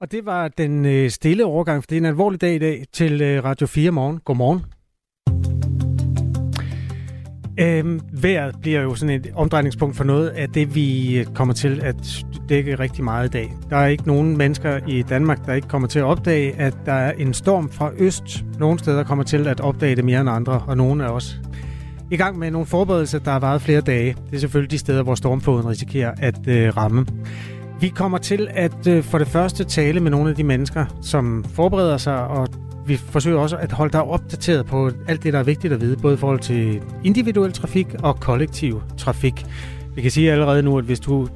Og det var den øh, stille overgang, for det er en alvorlig dag i dag til øh, Radio 4 morgen. Godmorgen. Øhm, vejret bliver jo sådan et omdrejningspunkt for noget af det, vi øh, kommer til at dække rigtig meget i dag. Der er ikke nogen mennesker i Danmark, der ikke kommer til at opdage, at der er en storm fra øst. Nogle steder kommer til at opdage det mere end andre, og nogle af os i gang med nogle forberedelser, der har varet flere dage. Det er selvfølgelig de steder, hvor stormfloden risikerer at øh, ramme. Vi kommer til at øh, for det første tale med nogle af de mennesker, som forbereder sig, og vi forsøger også at holde dig opdateret på alt det, der er vigtigt at vide, både i forhold til individuel trafik og kollektiv trafik. Vi kan sige allerede nu, at hvis du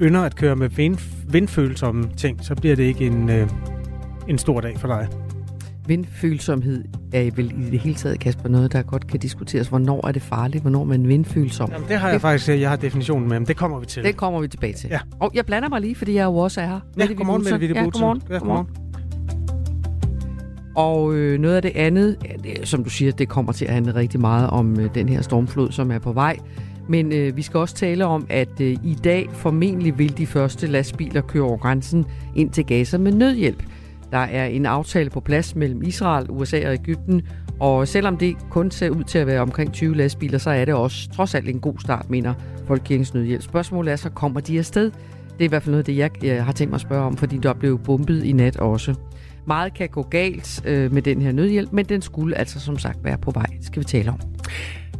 ynder at køre med vind, vindfølsomme ting, så bliver det ikke en, øh, en stor dag for dig. Vindfølsomhed er vel i det hele taget, Kasper, noget, der godt kan diskuteres. Hvornår er det farligt? Hvornår er man vindfølsom? Jamen, det har jeg det... faktisk, jeg har definitionen med, men det kommer vi til. Det kommer vi tilbage til. Ja. Og jeg blander mig lige, fordi jeg jo også er her. Ja, godmorgen, Mette Witte ja, godmorgen. Ja, godmorgen. Og øh, noget af det andet, ja, det, som du siger, det kommer til at handle rigtig meget om øh, den her stormflod, som er på vej. Men øh, vi skal også tale om, at øh, i dag formentlig vil de første lastbiler køre over grænsen ind til Gaza med nødhjælp. Der er en aftale på plads mellem Israel, USA og Ægypten, og selvom det kun ser ud til at være omkring 20 lastbiler, så er det også trods alt en god start, mener Folkekirkens Nødhjælp. Spørgsmålet er så, kommer de afsted? Det er i hvert fald noget af det, jeg, jeg har tænkt mig at spørge om, fordi der blev bombet i nat også. Meget kan gå galt øh, med den her nødhjælp, men den skulle altså som sagt være på vej. Skal vi tale om.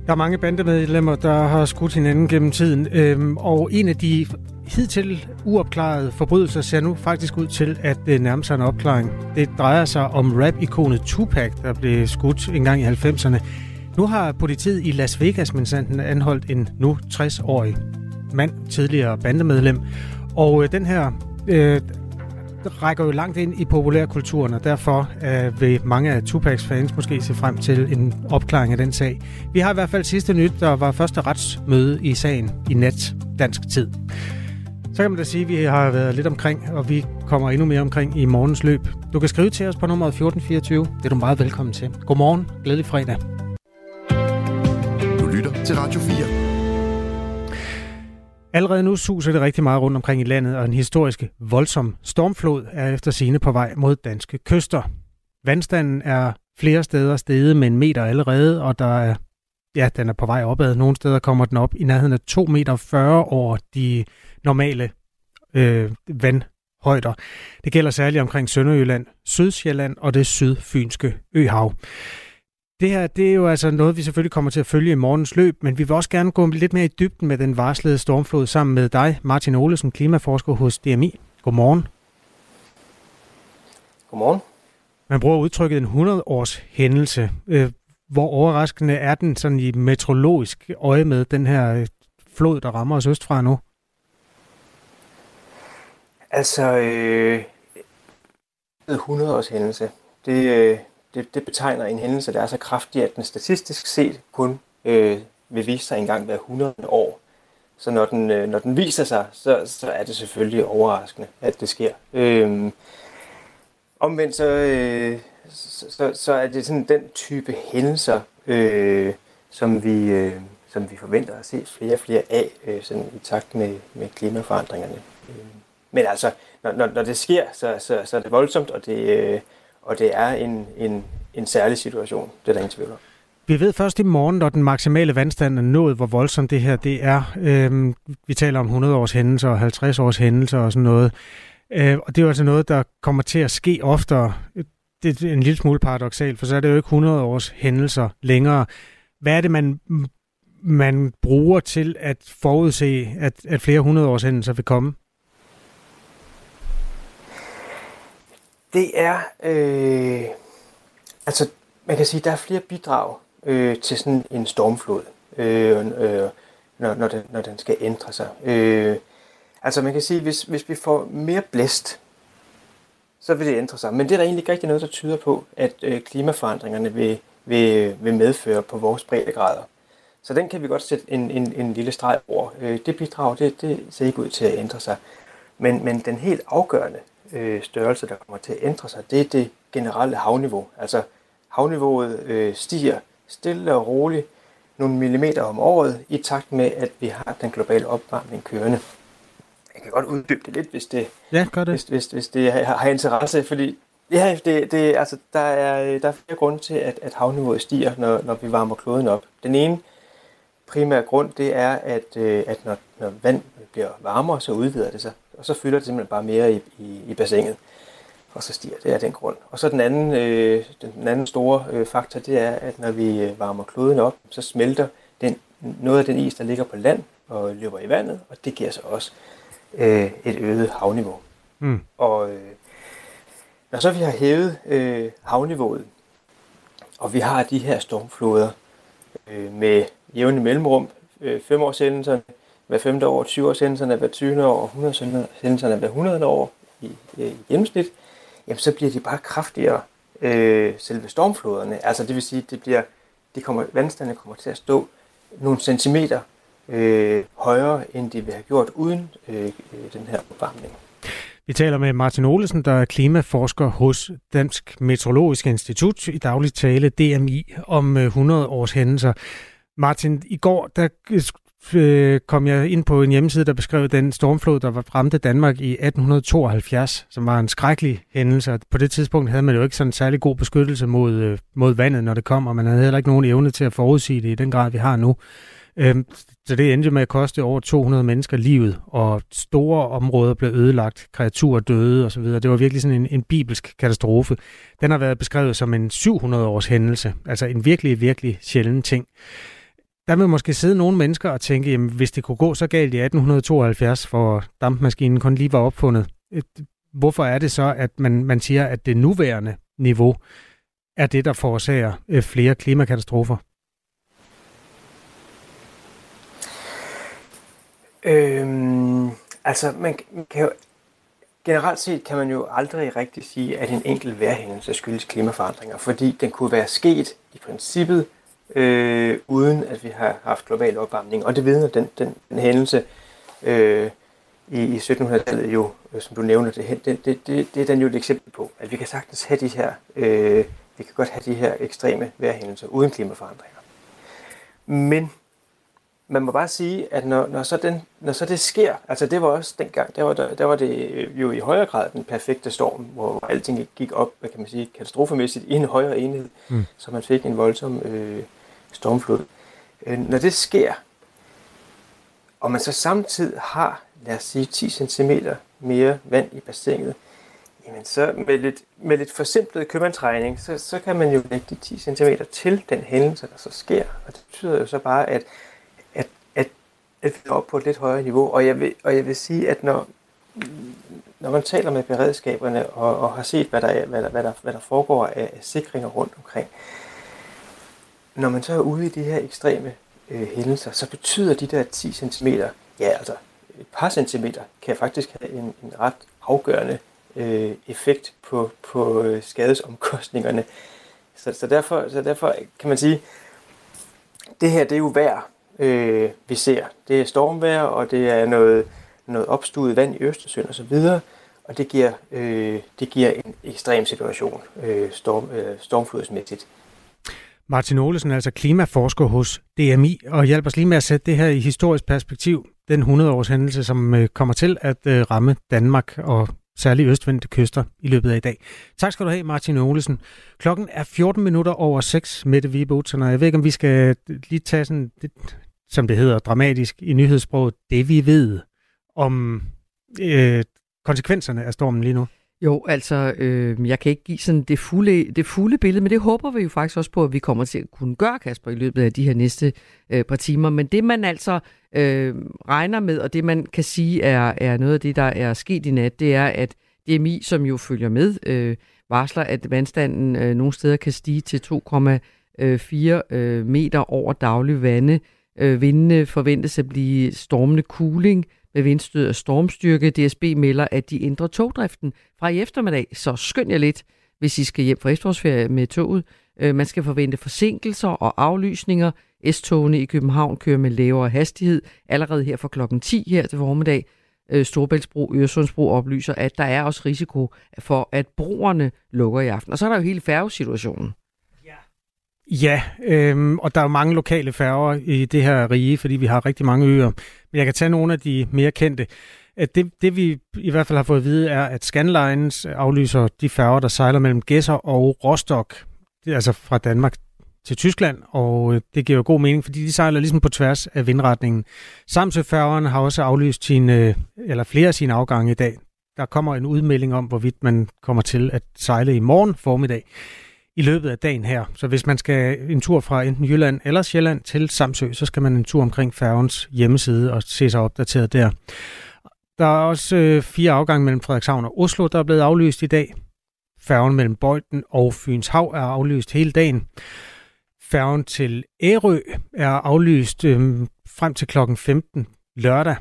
Der er mange bandemedlemmer, der har skudt hinanden gennem tiden, øhm, og en af de hidtil uopklarede forbrydelser ser nu faktisk ud til at nærme sig en opklaring. Det drejer sig om rap-ikonet Tupac, der blev skudt en gang i 90'erne. Nu har politiet i Las Vegas mindsanden anholdt en nu 60-årig mand, tidligere bandemedlem. Og øh, den her øh, rækker jo langt ind i populærkulturen, og derfor øh, vil mange af Tupacs fans måske se frem til en opklaring af den sag. Vi har i hvert fald sidste nyt, der var første retsmøde i sagen i nat dansk tid. Så kan man da sige, at vi har været lidt omkring, og vi kommer endnu mere omkring i morgens løb. Du kan skrive til os på nummer 1424. Det er du meget velkommen til. Godmorgen. Glædelig fredag. Du lytter til Radio 4. Allerede nu suser det rigtig meget rundt omkring i landet, og en historisk voldsom stormflod er efter sine på vej mod danske kyster. Vandstanden er flere steder steget med en meter allerede, og der er, ja, den er på vej opad. Nogle steder kommer den op i nærheden af 2,40 meter over de normale øh, vandhøjder. Det gælder særligt omkring Sønderjylland, Sydsjælland og det sydfynske øhav. Det her det er jo altså noget, vi selvfølgelig kommer til at følge i morgens løb, men vi vil også gerne gå lidt mere i dybden med den varslede stormflod sammen med dig, Martin Olesen, klimaforsker hos DMI. Godmorgen. Godmorgen. Man bruger udtrykket en 100-års hændelse. Hvor overraskende er den sådan i metrologisk øje med den her øh, flod, der rammer os østfra nu? Altså, øh, 100 års hændelse, det, øh, det, det betegner en hændelse, der er så kraftig, at den statistisk set kun øh, vil vise sig engang hver 100 år. Så når den, øh, når den viser sig, så, så er det selvfølgelig overraskende, at det sker. Øh, omvendt så, øh, så, så, så er det sådan den type hændelser, øh, som, vi, øh, som vi forventer at se flere og flere af, øh, sådan i takt med, med klimaforandringerne. Øh, men altså, når, når, når det sker, så, så, så er det voldsomt, og det, øh, og det er en, en, en særlig situation. Det er der ingen tvivl om. Vi ved først i morgen, når den maksimale vandstand er nået, hvor voldsomt det her det er. Øhm, vi taler om 100 års hændelser og 50 års hændelser og sådan noget. Øh, og det er jo altså noget, der kommer til at ske oftere. Det er en lille smule paradoxalt, for så er det jo ikke 100 års hændelser længere. Hvad er det, man, man bruger til at forudse, at, at flere 100 års hændelser vil komme? Det er, øh, altså man kan sige, der er flere bidrag øh, til sådan en stormflod, øh, øh, når, når, den, når den skal ændre sig. Øh, altså man kan sige, hvis, hvis vi får mere blæst, så vil det ændre sig. Men det er der egentlig ikke rigtig noget, der tyder på, at øh, klimaforandringerne vil, vil, vil medføre på vores breddegrader. Så den kan vi godt sætte en, en, en lille streg over. Øh, det bidrag, det, det ser ikke ud til at ændre sig. Men, men den helt afgørende øh, størrelse, der kommer til at ændre sig, det er det generelle havniveau. Altså havniveauet øh, stiger stille og roligt nogle millimeter om året, i takt med, at vi har den globale opvarmning kørende. Jeg kan godt uddybe det lidt, hvis det, ja, gør det. Hvis, hvis, hvis det har, har interesse, fordi ja, det, det, altså, der, er, der er flere grunde til, at, at havniveauet stiger, når, når vi varmer kloden op. Den ene primære grund, det er, at, øh, at når, når vand bliver varmere, så udvider det sig, og så fylder det simpelthen bare mere i, i, i bassinet, og så stiger det af den grund. Og så den anden, øh, den anden store øh, faktor, det er, at når vi øh, varmer kloden op, så smelter den, noget af den is, der ligger på land og løber i vandet, og det giver så også øh, et øget havniveau. Mm. Og øh, når så vi har hævet øh, havniveauet, og vi har de her stormfloder øh, med jævne mellemrum, øh, 5 års hændelserne, hver femte år, 20 års hændelserne, hver 20. år, 100 års hændelserne, hver 100 år i, i gennemsnit, jamen så bliver de bare kraftigere, øh, selve stormfloderne. Altså det vil sige, det bliver, de kommer, vandstandene kommer til at stå nogle centimeter øh, højere, end de ville have gjort uden øh, den her opvarmning. Vi taler med Martin Olesen, der er klimaforsker hos Dansk Meteorologisk Institut, i daglig tale DMI, om øh, 100 års hændelser. Martin, i går der øh, kom jeg ind på en hjemmeside, der beskrev den stormflod, der ramte Danmark i 1872, som var en skrækkelig hændelse. På det tidspunkt havde man jo ikke sådan en særlig god beskyttelse mod, øh, mod vandet, når det kom, og man havde heller ikke nogen evne til at forudsige det i den grad, vi har nu. Øhm, så det endte med at koste over 200 mennesker livet, og store områder blev ødelagt, kreaturer døde osv. Det var virkelig sådan en, en bibelsk katastrofe. Den har været beskrevet som en 700-års hændelse, altså en virkelig, virkelig sjælden ting. Der vil måske sidde nogle mennesker og tænke, jamen, hvis det kunne gå så galt i 1872, hvor dampmaskinen kun lige var opfundet, hvorfor er det så, at man, man siger, at det nuværende niveau er det, der forårsager øh, flere klimakatastrofer? Øhm, altså, man, man kan jo, generelt set kan man jo aldrig rigtig sige, at en enkelt vejrhændelse skyldes klimaforandringer, fordi den kunne være sket i princippet, øh, uden at vi har haft global opvarmning. Og det vidner den, den, den hændelse øh, i, i 1700-tallet jo, øh, som du nævner, det, det, det, det, det er den jo et eksempel på, at vi kan sagtens have de her, øh, vi kan godt have de her ekstreme vejrhændelser uden klimaforandringer. Men man må bare sige, at når, når, så den, når så det sker, altså det var også dengang, der var, der, der var det jo i højere grad den perfekte storm, hvor alting gik op, hvad kan man sige, katastrofemæssigt i en højere enhed, mm. så man fik en voldsom øh, stormflod. Øh, når det sker, og man så samtidig har, lad os sige, 10 cm mere vand i bassinet, jamen så med lidt, med lidt forsimplet købmandsregning, så, så kan man jo lægge de 10 cm til den hændelse, der så sker. Og det betyder jo så bare, at at vi er oppe på et lidt højere niveau. Og jeg vil, og jeg vil sige, at når, når man taler med beredskaberne og, og har set, hvad der, er, hvad, der, hvad, der, hvad der foregår af sikringer rundt omkring, når man så er ude i de her ekstreme øh, hændelser, så betyder de der 10 cm, ja altså et par centimeter, kan faktisk have en, en ret afgørende øh, effekt på, på øh, skadesomkostningerne. Så, så, derfor, så derfor kan man sige, det her det er jo værd øh, vi ser. Det er stormvejr, og det er noget, noget opstudet vand i Østersøen osv., og det giver, øh, det giver en ekstrem situation øh, storm, øh, stormflodsmæssigt. Martin Olesen er altså klimaforsker hos DMI, og hjælper os lige med at sætte det her i historisk perspektiv. Den 100-års hændelse, som øh, kommer til at øh, ramme Danmark og særligt østvendte kyster i løbet af i dag. Tak skal du have, Martin Olesen. Klokken er 14 minutter over 6, Mette Vibe og jeg ved ikke, om vi skal lige tage sådan som det hedder dramatisk i nyhedssproget, det vi ved om øh, konsekvenserne af stormen lige nu? Jo, altså, øh, jeg kan ikke give sådan det fulde, det fulde billede, men det håber vi jo faktisk også på, at vi kommer til at kunne gøre, Kasper, i løbet af de her næste øh, par timer. Men det, man altså øh, regner med, og det, man kan sige, er, er noget af det, der er sket i nat, det er, at DMI, som jo følger med, øh, varsler, at vandstanden øh, nogle steder kan stige til 2,4 øh, øh, meter over daglig vande Øh, vindene forventes at blive stormende cooling med vindstød og stormstyrke. DSB melder, at de ændrer togdriften fra i eftermiddag, så skynd jer lidt, hvis I skal hjem fra efterårsferie med toget. Øh, man skal forvente forsinkelser og aflysninger. S-togene i København kører med lavere hastighed. Allerede her fra klokken 10 her til formiddag. Øh, Storbæltsbro, Øresundsbro oplyser, at der er også risiko for, at broerne lukker i aften. Og så er der jo hele færgesituationen. Ja, øhm, og der er jo mange lokale færger i det her rige, fordi vi har rigtig mange øer. Men jeg kan tage nogle af de mere kendte. at det, det vi i hvert fald har fået at vide, er, at Scanlines aflyser de færger, der sejler mellem Gæsser og Rostock, det altså fra Danmark til Tyskland, og øh, det giver jo god mening, fordi de sejler ligesom på tværs af vindretningen. Samsøfærgerne har også aflyst sine, øh, eller flere af sine afgange i dag. Der kommer en udmelding om, hvorvidt man kommer til at sejle i morgen formiddag i løbet af dagen her. Så hvis man skal en tur fra enten Jylland eller Sjælland til Samsø, så skal man en tur omkring færgens hjemmeside og se sig opdateret der. Der er også øh, fire afgange mellem Frederikshavn og Oslo, der er blevet aflyst i dag. Færgen mellem Bøjten og Fyns Hav er aflyst hele dagen. Færgen til Ærø er aflyst øh, frem til klokken 15 lørdag.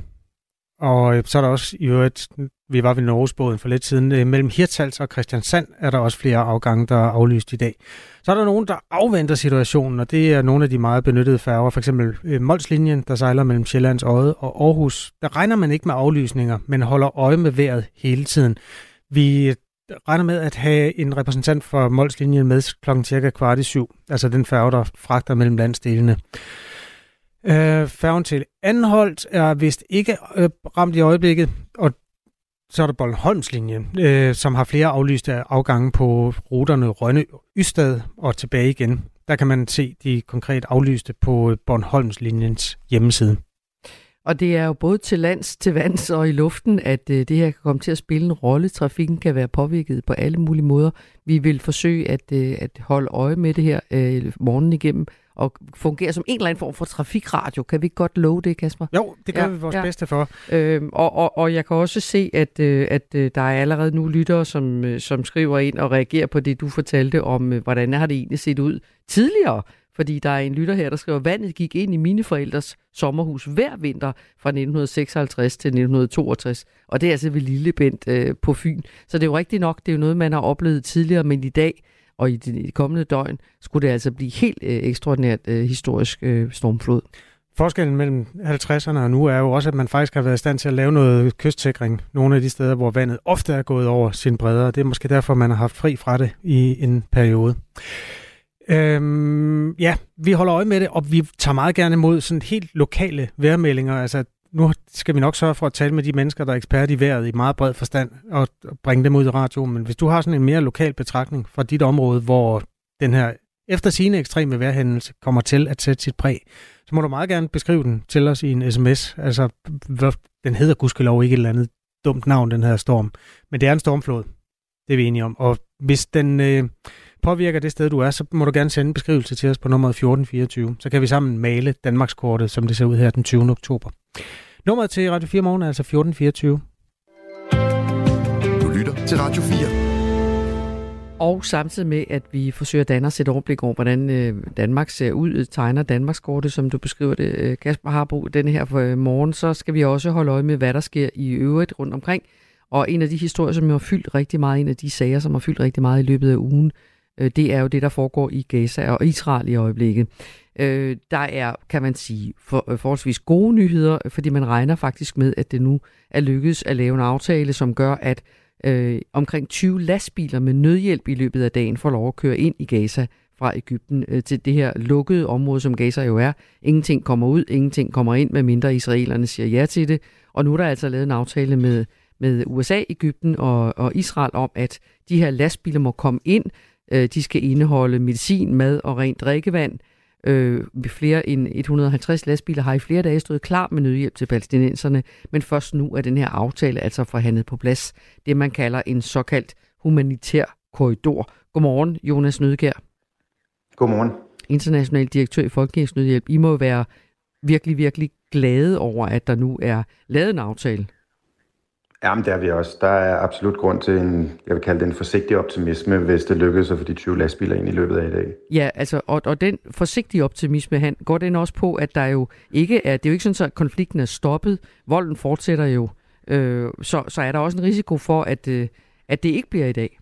Og øh, så er der også i øvrigt, vi var ved Norgesbåden for lidt siden, øh, mellem Hirtals og Christiansand er der også flere afgange, der er aflyst i dag. Så er der nogen, der afventer situationen, og det er nogle af de meget benyttede færger, for eksempel øh, Molslinjen, der sejler mellem Sjællands Odde og Aarhus. Der regner man ikke med aflysninger, men holder øje med vejret hele tiden. Vi øh, regner med at have en repræsentant for Molslinjen med klokken cirka kvart i syv, altså den færge, der fragter mellem landsdelene. Øh, færgen til Anholdt er vist ikke øh, ramt i øjeblikket, og så er der Bornholmslinjen, øh, som har flere aflyste afgange på ruterne Rønne, Ystad og tilbage igen. Der kan man se de konkret aflyste på Bornholmslinjens hjemmeside. Og det er jo både til lands, til vands og i luften, at øh, det her kan komme til at spille en rolle. Trafikken kan være påvirket på alle mulige måder. Vi vil forsøge at, øh, at holde øje med det her øh, morgenen igennem, og fungere som en eller anden form for trafikradio. Kan vi godt love det, Kasper? Jo, det gør ja, vi vores ja. bedste for. Øhm, og, og, og jeg kan også se, at, øh, at øh, der er allerede nu lyttere, som, øh, som skriver ind og reagerer på det, du fortalte om, øh, hvordan har det egentlig set ud tidligere. Fordi der er en lytter her, der skriver, at vandet gik ind i mine forældres sommerhus hver vinter fra 1956 til 1962. Og det er altså ved Lillebent øh, på Fyn. Så det er jo rigtigt nok, det er jo noget, man har oplevet tidligere, men i dag og i de kommende døgn skulle det altså blive helt øh, ekstraordinært øh, historisk øh, stormflod. Forskellen mellem 50'erne og nu er jo også, at man faktisk har været i stand til at lave noget kystsikring. Nogle af de steder, hvor vandet ofte er gået over sin bredder. Det er måske derfor, man har haft fri fra det i en periode. Øhm, ja, vi holder øje med det, og vi tager meget gerne imod sådan helt lokale vejrmeldinger. Altså, nu skal vi nok sørge for at tale med de mennesker, der er ekspert i vejret i meget bred forstand, og bringe dem ud i radioen. Men hvis du har sådan en mere lokal betragtning fra dit område, hvor den her efter sine ekstreme vejrhændelse kommer til at sætte sit præg, så må du meget gerne beskrive den til os i en sms. Altså, den hedder gudskelov ikke et eller andet dumt navn, den her storm. Men det er en stormflod. Det er vi enige om. Og hvis den øh, påvirker det sted, du er, så må du gerne sende en beskrivelse til os på nummer 1424. Så kan vi sammen male Danmarkskortet, som det ser ud her den 20. oktober. Nummeret til Radio 4 Morgen er altså 1424. Du lytter til Radio 4. Og samtidig med, at vi forsøger at danne os et overblik over, hvordan øh, Danmark ser ud, tegner Danmarkskortet, som du beskriver det, øh, Kasper Harbo, denne her for øh, morgen, så skal vi også holde øje med, hvad der sker i øvrigt rundt omkring. Og en af de historier, som har fyldt rigtig meget, en af de sager, som har fyldt rigtig meget i løbet af ugen, Øh, det er jo det, der foregår i Gaza og Israel i øjeblikket. Øh, der er, kan man sige, for, øh, forholdsvis gode nyheder, fordi man regner faktisk med, at det nu er lykkedes at lave en aftale, som gør, at øh, omkring 20 lastbiler med nødhjælp i løbet af dagen får lov at køre ind i Gaza fra Ægypten øh, til det her lukkede område, som Gaza jo er. Ingenting kommer ud, ingenting kommer ind, medmindre israelerne siger ja til det. Og nu er der altså lavet en aftale med, med USA, Ægypten og, og Israel om, at de her lastbiler må komme ind. Øh, de skal indeholde medicin, mad og rent drikkevand. Øh, flere end 150 lastbiler har i flere dage stået klar med nødhjælp til palæstinenserne, men først nu er den her aftale altså forhandlet på plads. Det man kalder en såkaldt humanitær korridor. Godmorgen, Jonas Nødgær. Godmorgen. International direktør i Folkekirkens Nødhjælp. I må være virkelig, virkelig glade over, at der nu er lavet en aftale. Jamen, det er vi også. Der er absolut grund til en, jeg vil kalde det en forsigtig optimisme, hvis det lykkes at få de 20 lastbiler ind i løbet af i dag. Ja, altså, og, og den forsigtige optimisme, han, går den også på, at der jo ikke er, det er jo ikke sådan, at konflikten er stoppet. Volden fortsætter jo. Øh, så, så er der også en risiko for, at, øh, at det ikke bliver i dag.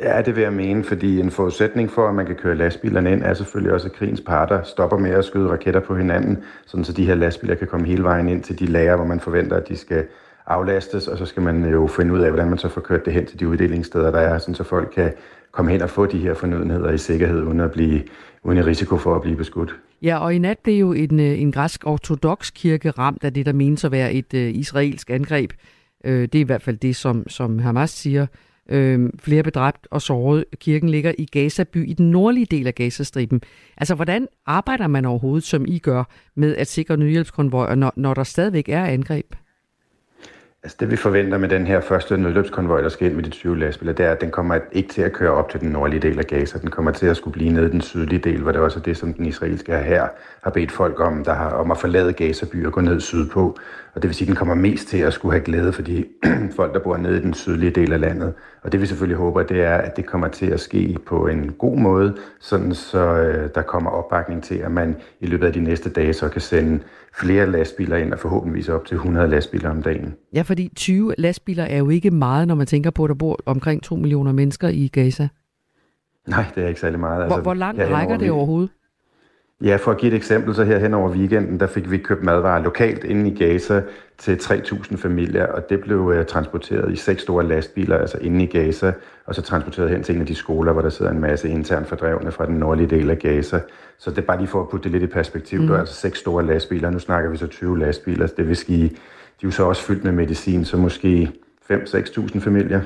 Ja, det vil jeg mene, fordi en forudsætning for, at man kan køre lastbilerne ind, er selvfølgelig også, at krigens parter stopper med at skyde raketter på hinanden, sådan så de her lastbiler kan komme hele vejen ind til de lager, hvor man forventer, at de skal aflastes, og så skal man jo finde ud af, hvordan man så får kørt det hen til de uddelingssteder, der er, sådan så folk kan komme hen og få de her fornødenheder i sikkerhed, uden at blive uden i risiko for at blive beskudt. Ja, og i nat blev jo en, øh, en græsk ortodox kirke ramt af det, der menes at være et uh, israelsk angreb. Uh, det er i hvert fald det, som, som Hamas siger. Uh, flere bedræbt og såret. Kirken ligger i Gaza by i den nordlige del af Gazastriben. Altså, hvordan arbejder man overhovedet, som I gør, med at sikre nødhjælpskonvojer, når, når der stadigvæk er angreb? Altså det vi forventer med den her første nødløbskonvoj, der skal ind med de 20 lastbiler, det er, at den kommer ikke til at køre op til den nordlige del af Gaza. Den kommer til at skulle blive nede i den sydlige del, hvor det også er det, som den israelske her har bedt folk om, der har, om at forlade Gaza by og gå ned sydpå. Og det vil sige, at den kommer mest til at skulle have glæde for de folk, der bor nede i den sydlige del af landet. Og det vi selvfølgelig håber, det er, at det kommer til at ske på en god måde, sådan så øh, der kommer opbakning til, at man i løbet af de næste dage så kan sende flere lastbiler ind, og forhåbentligvis op til 100 lastbiler om dagen. Ja, fordi 20 lastbiler er jo ikke meget, når man tænker på, at der bor omkring 2 millioner mennesker i Gaza. Nej, det er ikke særlig meget. Hvor, altså, hvor langt rækker det overhovedet? Ja, for at give et eksempel, så her hen over weekenden, der fik vi købt madvarer lokalt inde i Gaza til 3.000 familier, og det blev uh, transporteret i seks store lastbiler, altså inde i Gaza, og så transporteret hen til en af de skoler, hvor der sidder en masse internt fordrevne fra den nordlige del af Gaza. Så det er bare lige for at putte det lidt i perspektiv. Mm. Der er altså seks store lastbiler, nu snakker vi så 20 lastbiler, det vil sige, de er jo så også fyldt med medicin, så måske 5-6.000 familier.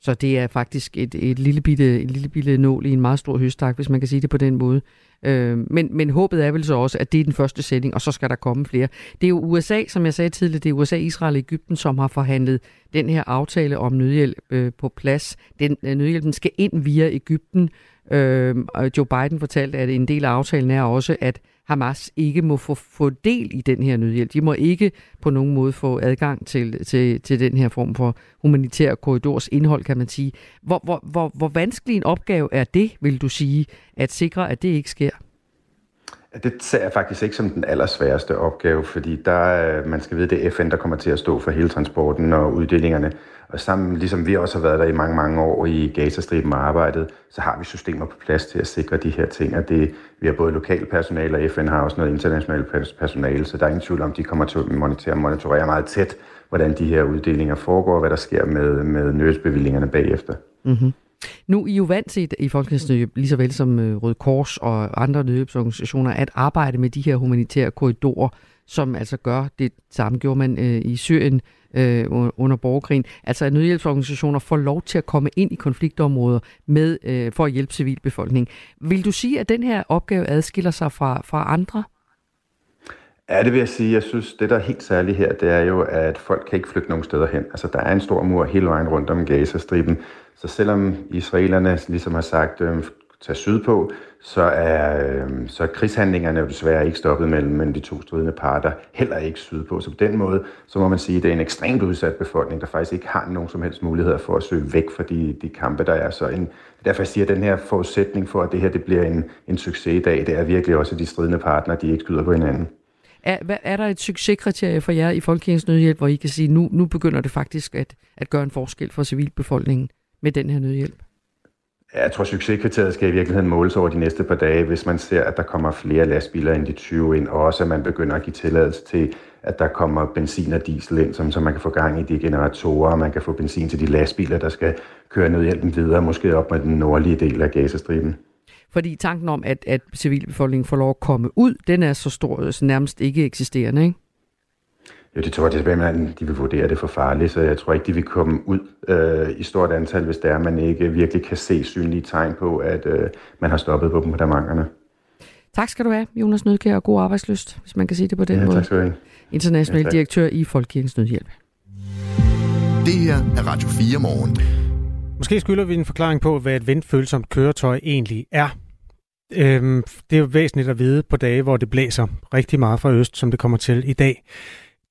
Så det er faktisk et, et lille bitte, en lille bitte nål i en meget stor høstak, hvis man kan sige det på den måde. Øh, men, men håbet er vel så også, at det er den første sætning, og så skal der komme flere. Det er jo USA, som jeg sagde tidligere, det er USA, Israel og Ægypten, som har forhandlet den her aftale om nødhjælp øh, på plads. Den, øh, nødhjælpen skal ind via Ægypten, øh, Joe Biden fortalte, at en del af aftalen er også, at Hamas ikke må få, få del i den her nødhjælp. De må ikke på nogen måde få adgang til, til, til den her form for humanitær korridors indhold, kan man sige. Hvor, hvor, hvor, hvor vanskelig en opgave er det, vil du sige, at sikre, at det ikke sker? Det ser jeg faktisk ikke som den allersværeste opgave, fordi der, øh, man skal vide, det er FN, der kommer til at stå for hele transporten og uddelingerne. Og sammen, ligesom vi også har været der i mange, mange år i Gazastriben og arbejdet, så har vi systemer på plads til at sikre de her ting. Og det, vi har både lokal personale, og FN har også noget internationalt personale, så der er ingen tvivl om, de kommer til at monitorere, monitorere meget tæt, hvordan de her uddelinger foregår, og hvad der sker med, med nødsbevillingerne bagefter. Mm-hmm. Nu er I jo vant til i Folketingsnødhjælp, lige så vel som øh, Røde Kors og andre nødhjælpsorganisationer, at arbejde med de her humanitære korridorer, som altså gør det samme gjorde man øh, i Syrien øh, under borgerkrigen. Altså at nødhjælpsorganisationer får lov til at komme ind i konfliktområder med øh, for at hjælpe civilbefolkningen. Vil du sige, at den her opgave adskiller sig fra, fra andre? Ja, det vil jeg sige. Jeg synes, det der er helt særligt her, det er jo, at folk kan ikke flygte nogen steder hen. Altså, der er en stor mur hele vejen rundt om Gazastriben. Så selvom israelerne ligesom har sagt, øh, tage sydpå, så er, øh, så er krigshandlingerne jo desværre ikke stoppet mellem, mellem de to stridende parter, heller ikke sydpå. Så på den måde, så må man sige, at det er en ekstremt udsat befolkning, der faktisk ikke har nogen som helst muligheder for at søge væk fra de, de kampe, der er. Så en, derfor jeg siger, at den her forudsætning for, at det her det bliver en, en succes i dag, det er virkelig også, at de stridende partner, de ikke skyder på hinanden. Er, hvad, er der et succeskriterie for jer i Folkekirkens Nødhjælp, hvor I kan sige, nu, nu begynder det faktisk at, at gøre en forskel for civilbefolkningen med den her nødhjælp? Jeg tror, succeskriteriet skal i virkeligheden måles over de næste par dage, hvis man ser, at der kommer flere lastbiler end de 20 ind, og også at man begynder at give tilladelse til, at der kommer benzin og diesel ind, så man kan få gang i de generatorer, og man kan få benzin til de lastbiler, der skal køre nødhjælpen videre, måske op med den nordlige del af Gazastriben. Fordi tanken om, at, at civilbefolkningen får lov at komme ud, den er så stor, så nærmest ikke eksisterende, ikke? Jo, det tror jeg tilbage med, at de vil vurdere det for farligt, så jeg tror ikke, de vil komme ud øh, i stort antal, hvis det er, at man ikke virkelig kan se synlige tegn på, at øh, man har stoppet på bombardementerne. Tak skal du have, Jonas Nødkær, og god arbejdsløst, hvis man kan sige det på den ja, måde. Tak skal du have. International ja, direktør i Folkekirkens Nødhjælp. Det her er Radio 4 morgen. Måske skylder vi en forklaring på, hvad et vindfølsomt køretøj egentlig er. Øhm, det er jo væsentligt at vide på dage, hvor det blæser rigtig meget fra øst, som det kommer til i dag.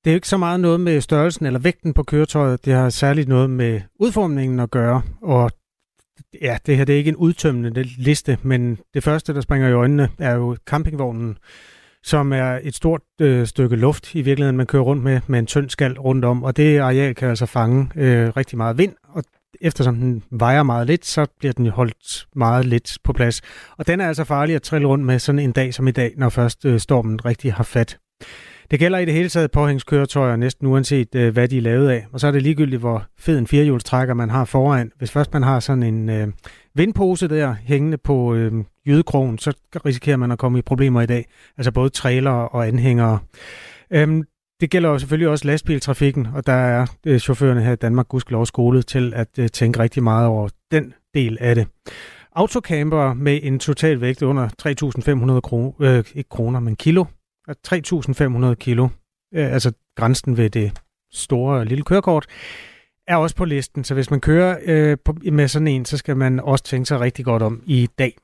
Det er jo ikke så meget noget med størrelsen eller vægten på køretøjet. Det har særligt noget med udformningen at gøre. Og ja, det her det er ikke en udtømmende liste, men det første, der springer i øjnene, er jo campingvognen, som er et stort øh, stykke luft i virkeligheden, man kører rundt med, med en tynd skal rundt om. Og det areal kan altså fange øh, rigtig meget vind, og eftersom den vejer meget lidt, så bliver den holdt meget lidt på plads. Og den er altså farlig at trille rundt med sådan en dag som i dag, når først øh, stormen rigtig har fat. Det gælder i det hele taget påhængskøretøjer, næsten uanset øh, hvad de er lavet af. Og så er det ligegyldigt, hvor fed en firehjulstrækker man har foran. Hvis først man har sådan en øh, vindpose der hængende på øh, jydekrogen, så risikerer man at komme i problemer i dag. Altså både trailer og anhængere. Øhm, det gælder jo selvfølgelig også lastbiltrafikken, og der er øh, chaufførerne her i Danmark gudskelov skolet til at øh, tænke rigtig meget over den del af det. Autocamper med en total vægt under 3.500 kroner, øh, ikke kroner, men kilo, 3.500 kilo, øh, altså grænsen ved det store lille kørekort, er også på listen. Så hvis man kører øh, på, med sådan en, så skal man også tænke sig rigtig godt om i dag.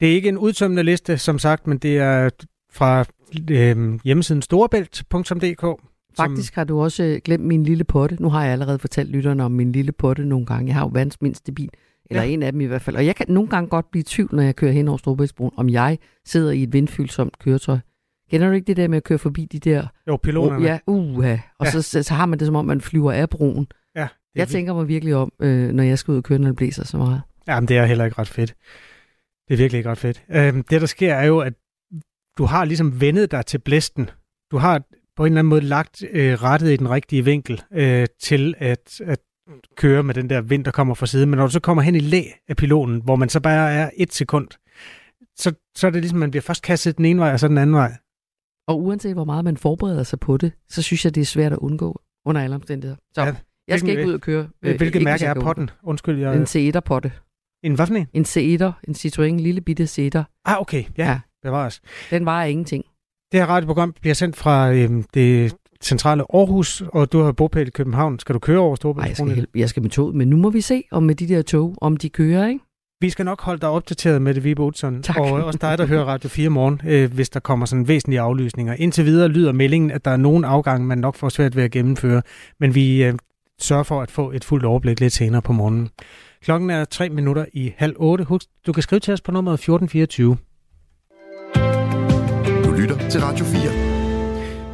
Det er ikke en udtømmende liste, som sagt, men det er fra øh, hjemmesiden storebælt.dk. Faktisk har du også glemt min lille potte. Nu har jeg allerede fortalt lytterne om min lille potte nogle gange. Jeg har jo verdens mindste bil, eller ja. en af dem i hvert fald. Og jeg kan nogle gange godt blive i tvivl, når jeg kører hen over Storebæltsbroen, om jeg sidder i et vindfyldsomt køretøj. Kender du ikke det der med at køre forbi de der... Jo, piloterne. Ja, uha. Og ja. Så, så, så har man det, som om man flyver af broen. Ja, jeg tænker mig virkelig om, øh, når jeg skal ud og køre, når det blæser så meget. Jamen, det er heller ikke ret fedt. Det er virkelig ikke ret fedt. Øhm, det, der sker, er jo, at du har ligesom vendet dig til blæsten. Du har på en eller anden måde lagt øh, rettet i den rigtige vinkel øh, til at, at køre med den der vind, der kommer fra siden. Men når du så kommer hen i læ af pilonen, hvor man så bare er et sekund, så, så er det ligesom, man bliver først kastet den ene vej, og så den anden vej. Og uanset hvor meget man forbereder sig på det, så synes jeg, det er svært at undgå under alle omstændigheder. Så ja, jeg skal ikke ud og køre. Øh, hvilket mærke er potten? Undskyld, jeg... En C1'er-potte. En hvad for en? En C1'er. En Citroën, en lille bitte C1'er. Ah, okay. Ja, ja. bevares. Den vejer ingenting. Det her radioprogram bliver sendt fra øhm, det centrale Aarhus, og du har bopæl i København. Skal du køre over Storbælt? Nej, jeg skal, jeg skal med tog, men nu må vi se, om med de der tog, om de kører, ikke? Vi skal nok holde dig opdateret med det, Vibe. Tak. Og også dig, der hører Radio 4 morgen, øh, hvis der kommer sådan væsentlige aflysninger. Indtil videre lyder meldingen, at der er nogle afgange, man nok får svært ved at gennemføre. Men vi øh, sørger for at få et fuldt overblik lidt senere på morgenen. Klokken er tre minutter i halv otte. Husk, du kan skrive til os på nummer 1424. Du lytter til Radio 4.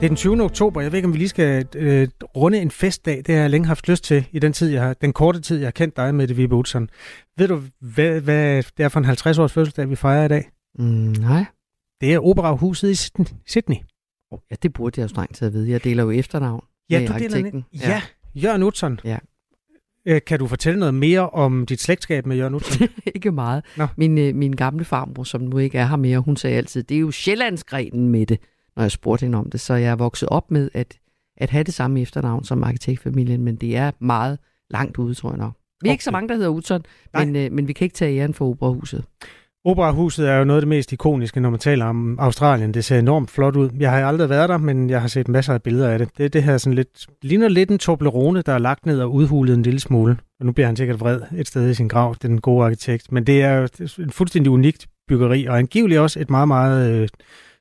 Det er den 20. oktober. Jeg ved ikke, om vi lige skal øh, runde en festdag. Det har jeg længe haft lyst til i den tid, jeg har, den korte tid, jeg har kendt dig med det, Vibe Utzon. Ved du, hvad, hvad det er for en 50-års fødselsdag, vi fejrer i dag? Mm, nej. Det er Operahuset i Sydney. Ja, det burde jeg jo strengt til at vide. Jeg deler jo efternavn ja, du deler Ja, ja, Jørgen Utzon. Ja. Øh, kan du fortælle noget mere om dit slægtskab med Jørgen Utzon? ikke meget. Nå. Min, øh, min gamle farmor, som nu ikke er her mere, hun sagde altid, det er jo Sjællandsgrenen med det når jeg spurgte hende om det. Så jeg er vokset op med at, at have det samme efternavn som arkitektfamilien, men det er meget langt ude, tror jeg nok. Vi er okay. ikke så mange, der hedder Utzon, men, øh, men vi kan ikke tage æren for Operahuset. Operahuset er jo noget af det mest ikoniske, når man taler om Australien. Det ser enormt flot ud. Jeg har aldrig været der, men jeg har set masser af billeder af det. Det, det her sådan lidt, ligner lidt en Toblerone, der er lagt ned og udhulet en lille smule. Og nu bliver han sikkert vred et sted i sin grav, den gode arkitekt. Men det er jo en fuldstændig unikt byggeri, og angiveligt også et meget, meget øh,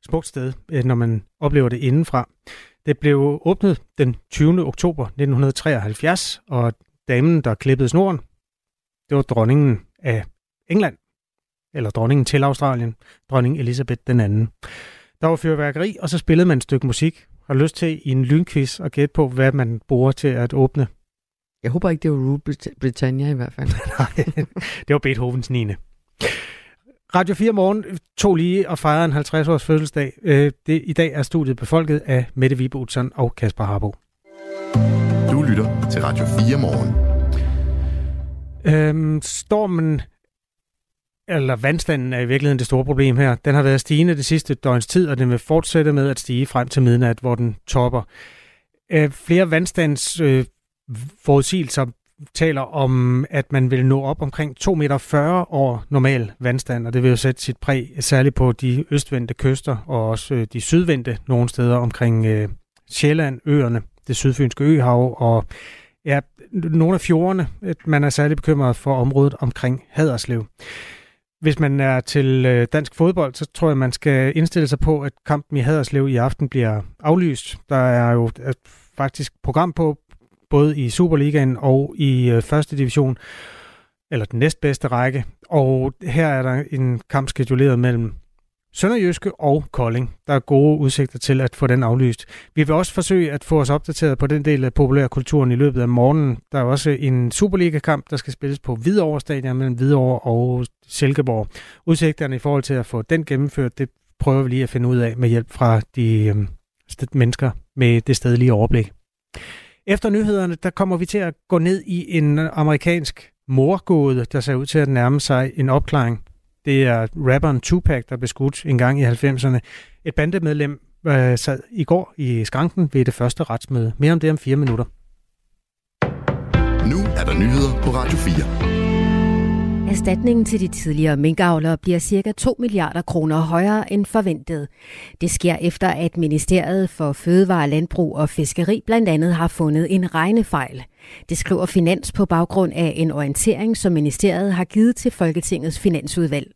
smukt sted, øh, når man oplever det indenfra. Det blev åbnet den 20. oktober 1973, og damen, der klippede snoren, det var dronningen af England, eller dronningen til Australien, dronning Elisabeth den anden. Der var fyrværkeri, og så spillede man et stykke musik. Har lyst til i en lynquiz at gætte på, hvad man bruger til at åbne? Jeg håber ikke, det var Rule Britannia i hvert fald. Nej, det var Beethovens 9. Radio 4 Morgen tog lige og fejrede en 50-års fødselsdag. Øh, det, I dag er studiet befolket af Mette Vibe og Kasper Harbo. Du lytter til Radio 4 Morgen. Øhm, stormen, eller vandstanden er i virkeligheden det store problem her. Den har været stigende det sidste døgns tid, og den vil fortsætte med at stige frem til midnat, hvor den topper. Øh, flere vandstands øh, forudsigelser taler om, at man vil nå op omkring 2,40 meter over normal vandstand, og det vil jo sætte sit præg særligt på de østvendte kyster og også øh, de sydvendte nogle steder omkring øh, Sjælland, øerne, det sydfynske øhav og ja, nogle af fjordene. Man er særligt bekymret for området omkring Haderslev. Hvis man er til øh, dansk fodbold, så tror jeg, man skal indstille sig på, at kampen i Haderslev i aften bliver aflyst. Der er jo øh, faktisk program på både i Superligaen og i øh, første division, eller den næstbedste række. Og her er der en kamp skeduleret mellem Sønderjyske og Kolding. Der er gode udsigter til at få den aflyst. Vi vil også forsøge at få os opdateret på den del af populærkulturen i løbet af morgenen. Der er også en Superliga-kamp, der skal spilles på Hvidovre Stadion mellem Hvidovre og Silkeborg. Udsigterne i forhold til at få den gennemført, det prøver vi lige at finde ud af med hjælp fra de øh, mennesker med det stedlige overblik. Efter nyhederne, der kommer vi til at gå ned i en amerikansk morgåde, der ser ud til at nærme sig en opklaring. Det er rapperen Tupac, der blev skudt en gang i 90'erne. Et bandemedlem øh, sad i går i skranken ved det første retsmøde. Mere om det om fire minutter. Nu er der nyheder på Radio 4. Erstatningen til de tidligere minkavlere bliver ca. 2 milliarder kroner højere end forventet. Det sker efter, at Ministeriet for Fødevare, Landbrug og Fiskeri blandt andet har fundet en regnefejl. Det skriver Finans på baggrund af en orientering, som ministeriet har givet til Folketingets Finansudvalg.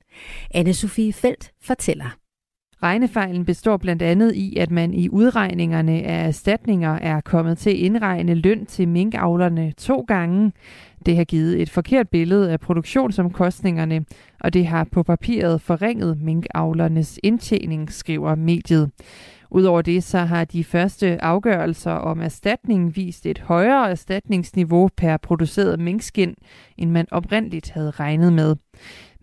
Anne-Sophie Felt fortæller. Regnefejlen består blandt andet i, at man i udregningerne af erstatninger er kommet til at indregne løn til minkavlerne to gange. Det har givet et forkert billede af produktionsomkostningerne, og det har på papiret forringet minkavlernes indtjening, skriver mediet. Udover det så har de første afgørelser om erstatning vist et højere erstatningsniveau per produceret minkskin, end man oprindeligt havde regnet med.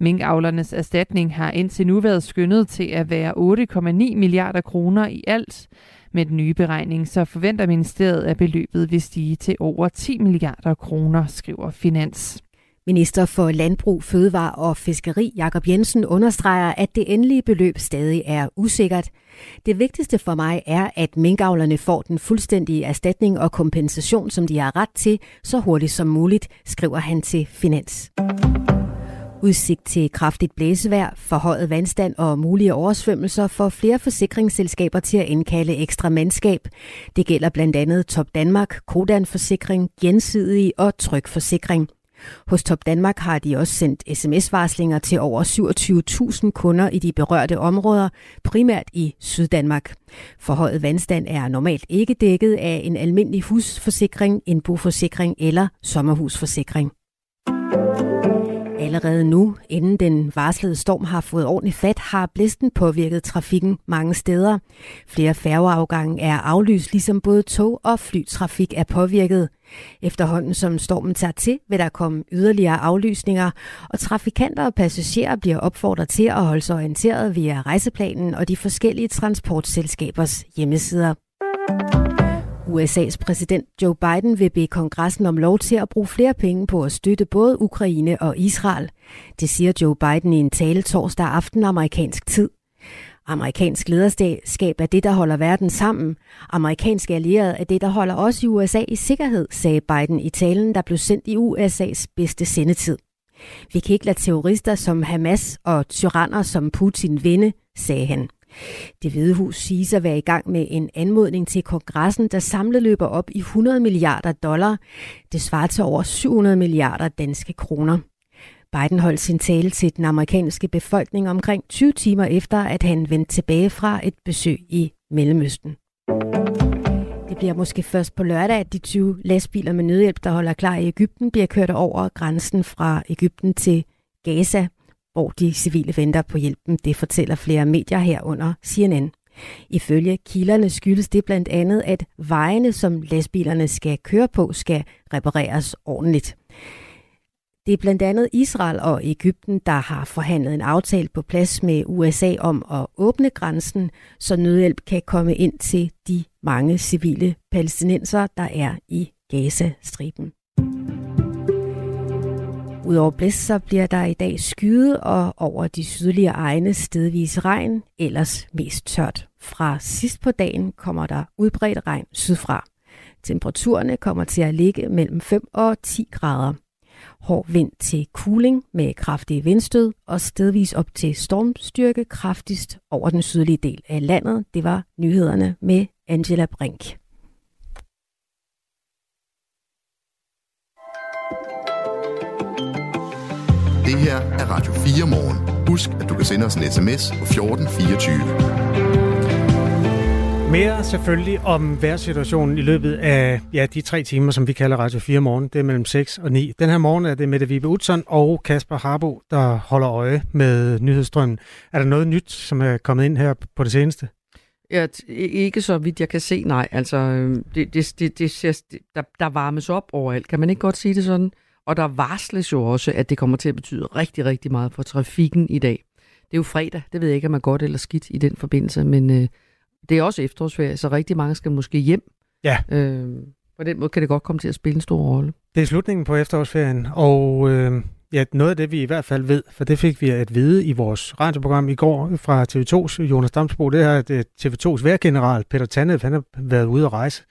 Minkavlernes erstatning har indtil nu været skyndet til at være 8,9 milliarder kroner i alt. Med den nye beregning så forventer ministeriet, at beløbet vil stige til over 10 milliarder kroner, skriver Finans. Minister for Landbrug, Fødevare og Fiskeri Jakob Jensen understreger, at det endelige beløb stadig er usikkert. Det vigtigste for mig er, at minkavlerne får den fuldstændige erstatning og kompensation, som de har ret til, så hurtigt som muligt, skriver han til Finans. Udsigt til kraftigt blæsevejr, forhøjet vandstand og mulige oversvømmelser får flere forsikringsselskaber til at indkalde ekstra mandskab. Det gælder blandt andet Top Danmark, Kodan Forsikring, Gensidig og Tryg Forsikring. Hos Top Danmark har de også sendt sms-varslinger til over 27.000 kunder i de berørte områder, primært i Syddanmark. Forhøjet vandstand er normalt ikke dækket af en almindelig husforsikring, en boforsikring eller sommerhusforsikring. Allerede nu, inden den varslede storm har fået ordentligt fat, har blæsten påvirket trafikken mange steder. Flere færgeafgange er aflyst, ligesom både tog- og flytrafik er påvirket. Efterhånden som stormen tager til, vil der komme yderligere aflysninger, og trafikanter og passagerer bliver opfordret til at holde sig orienteret via rejseplanen og de forskellige transportselskabers hjemmesider. USA's præsident Joe Biden vil bede kongressen om lov til at bruge flere penge på at støtte både Ukraine og Israel. Det siger Joe Biden i en tale torsdag aften amerikansk tid. Amerikansk lederskab er det, der holder verden sammen. Amerikanske allierede er det, der holder os i USA i sikkerhed, sagde Biden i talen, der blev sendt i USA's bedste sendetid. Vi kan ikke lade terrorister som Hamas og tyranner som Putin vinde, sagde han. Det Hvide Hus siges at være i gang med en anmodning til kongressen, der samlet løber op i 100 milliarder dollar. Det svarer til over 700 milliarder danske kroner. Biden holdt sin tale til den amerikanske befolkning omkring 20 timer efter, at han vendte tilbage fra et besøg i Mellemøsten. Det bliver måske først på lørdag, at de 20 lastbiler med nødhjælp, der holder klar i Ægypten, bliver kørt over grænsen fra Ægypten til Gaza hvor de civile venter på hjælpen. Det fortæller flere medier herunder CNN. Ifølge kilderne skyldes det blandt andet, at vejene, som lastbilerne skal køre på, skal repareres ordentligt. Det er blandt andet Israel og Ægypten, der har forhandlet en aftale på plads med USA om at åbne grænsen, så nødhjælp kan komme ind til de mange civile palæstinenser, der er i Gaza-striben. Udover blæst, så bliver der i dag skyet og over de sydlige egne stedvis regn, ellers mest tørt. Fra sidst på dagen kommer der udbredt regn sydfra. Temperaturerne kommer til at ligge mellem 5 og 10 grader. Hård vind til cooling med kraftige vindstød og stedvis op til stormstyrke kraftigst over den sydlige del af landet. Det var nyhederne med Angela Brink. Det her er Radio 4 morgen. Husk, at du kan sende os en sms på 1424. Mere selvfølgelig om vejrsituationen i løbet af ja, de tre timer, som vi kalder Radio 4 morgen. Det er mellem 6 og 9. Den her morgen er det Mette Vibe Utzon og Kasper Harbo, der holder øje med nyhedsstrømmen. Er der noget nyt, som er kommet ind her på det seneste? Ja, ikke så vidt jeg kan se, nej. Altså, øhm, det, det, det, det, der, der varmes op overalt. Kan man ikke godt sige det sådan? Og der varsles jo også, at det kommer til at betyde rigtig, rigtig meget for trafikken i dag. Det er jo fredag, det ved jeg ikke, om man godt eller skidt i den forbindelse, men øh, det er også efterårsferie, så rigtig mange skal måske hjem. Ja. Øh, på den måde kan det godt komme til at spille en stor rolle. Det er slutningen på efterårsferien, og øh, ja, noget af det, vi i hvert fald ved, for det fik vi at vide i vores radioprogram i går fra TV2's Jonas Damsbo, det er, at øh, TV2's værgeneral Peter Tannev, han har været ude at rejse,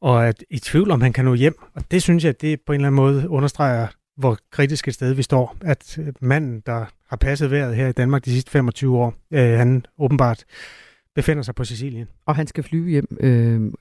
og at i tvivl om han kan nå hjem. Og det synes jeg, det på en eller anden måde understreger, hvor kritisk et sted vi står. At øh, manden, der har passet vejret her i Danmark de sidste 25 år, øh, han åbenbart befinder sig på Sicilien. Og han skal flyve hjem. Øh,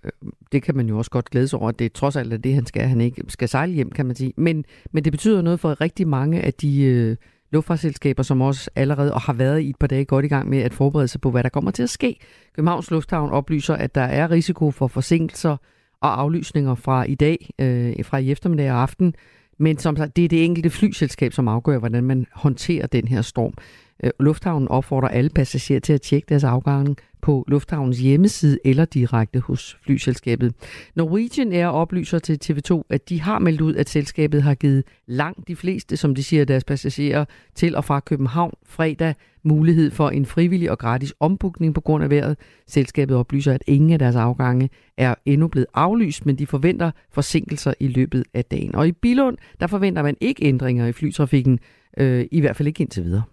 det kan man jo også godt glæde sig over, at det trods alt er det, han skal. Han ikke skal sejle hjem, kan man sige. Men, men det betyder noget for rigtig mange af de øh, luftfartsselskaber, som også allerede og har været i et par dage godt i gang med at forberede sig på, hvad der kommer til at ske. Københavns Lufthavn oplyser, at der er risiko for forsinkelser og aflysninger fra i dag, øh, fra i eftermiddag og aften. Men som sagt, det er det enkelte flyselskab, som afgør, hvordan man håndterer den her storm. Øh, lufthavnen opfordrer alle passagerer til at tjekke deres afgange på lufthavnens hjemmeside eller direkte hos flyselskabet. Norwegian Air oplyser til TV2, at de har meldt ud, at selskabet har givet langt de fleste, som de siger, deres passagerer til og fra København fredag mulighed for en frivillig og gratis ombukning på grund af vejret. Selskabet oplyser, at ingen af deres afgange er endnu blevet aflyst, men de forventer forsinkelser i løbet af dagen. Og i Bilund, der forventer man ikke ændringer i flytrafikken, øh, i hvert fald ikke indtil videre.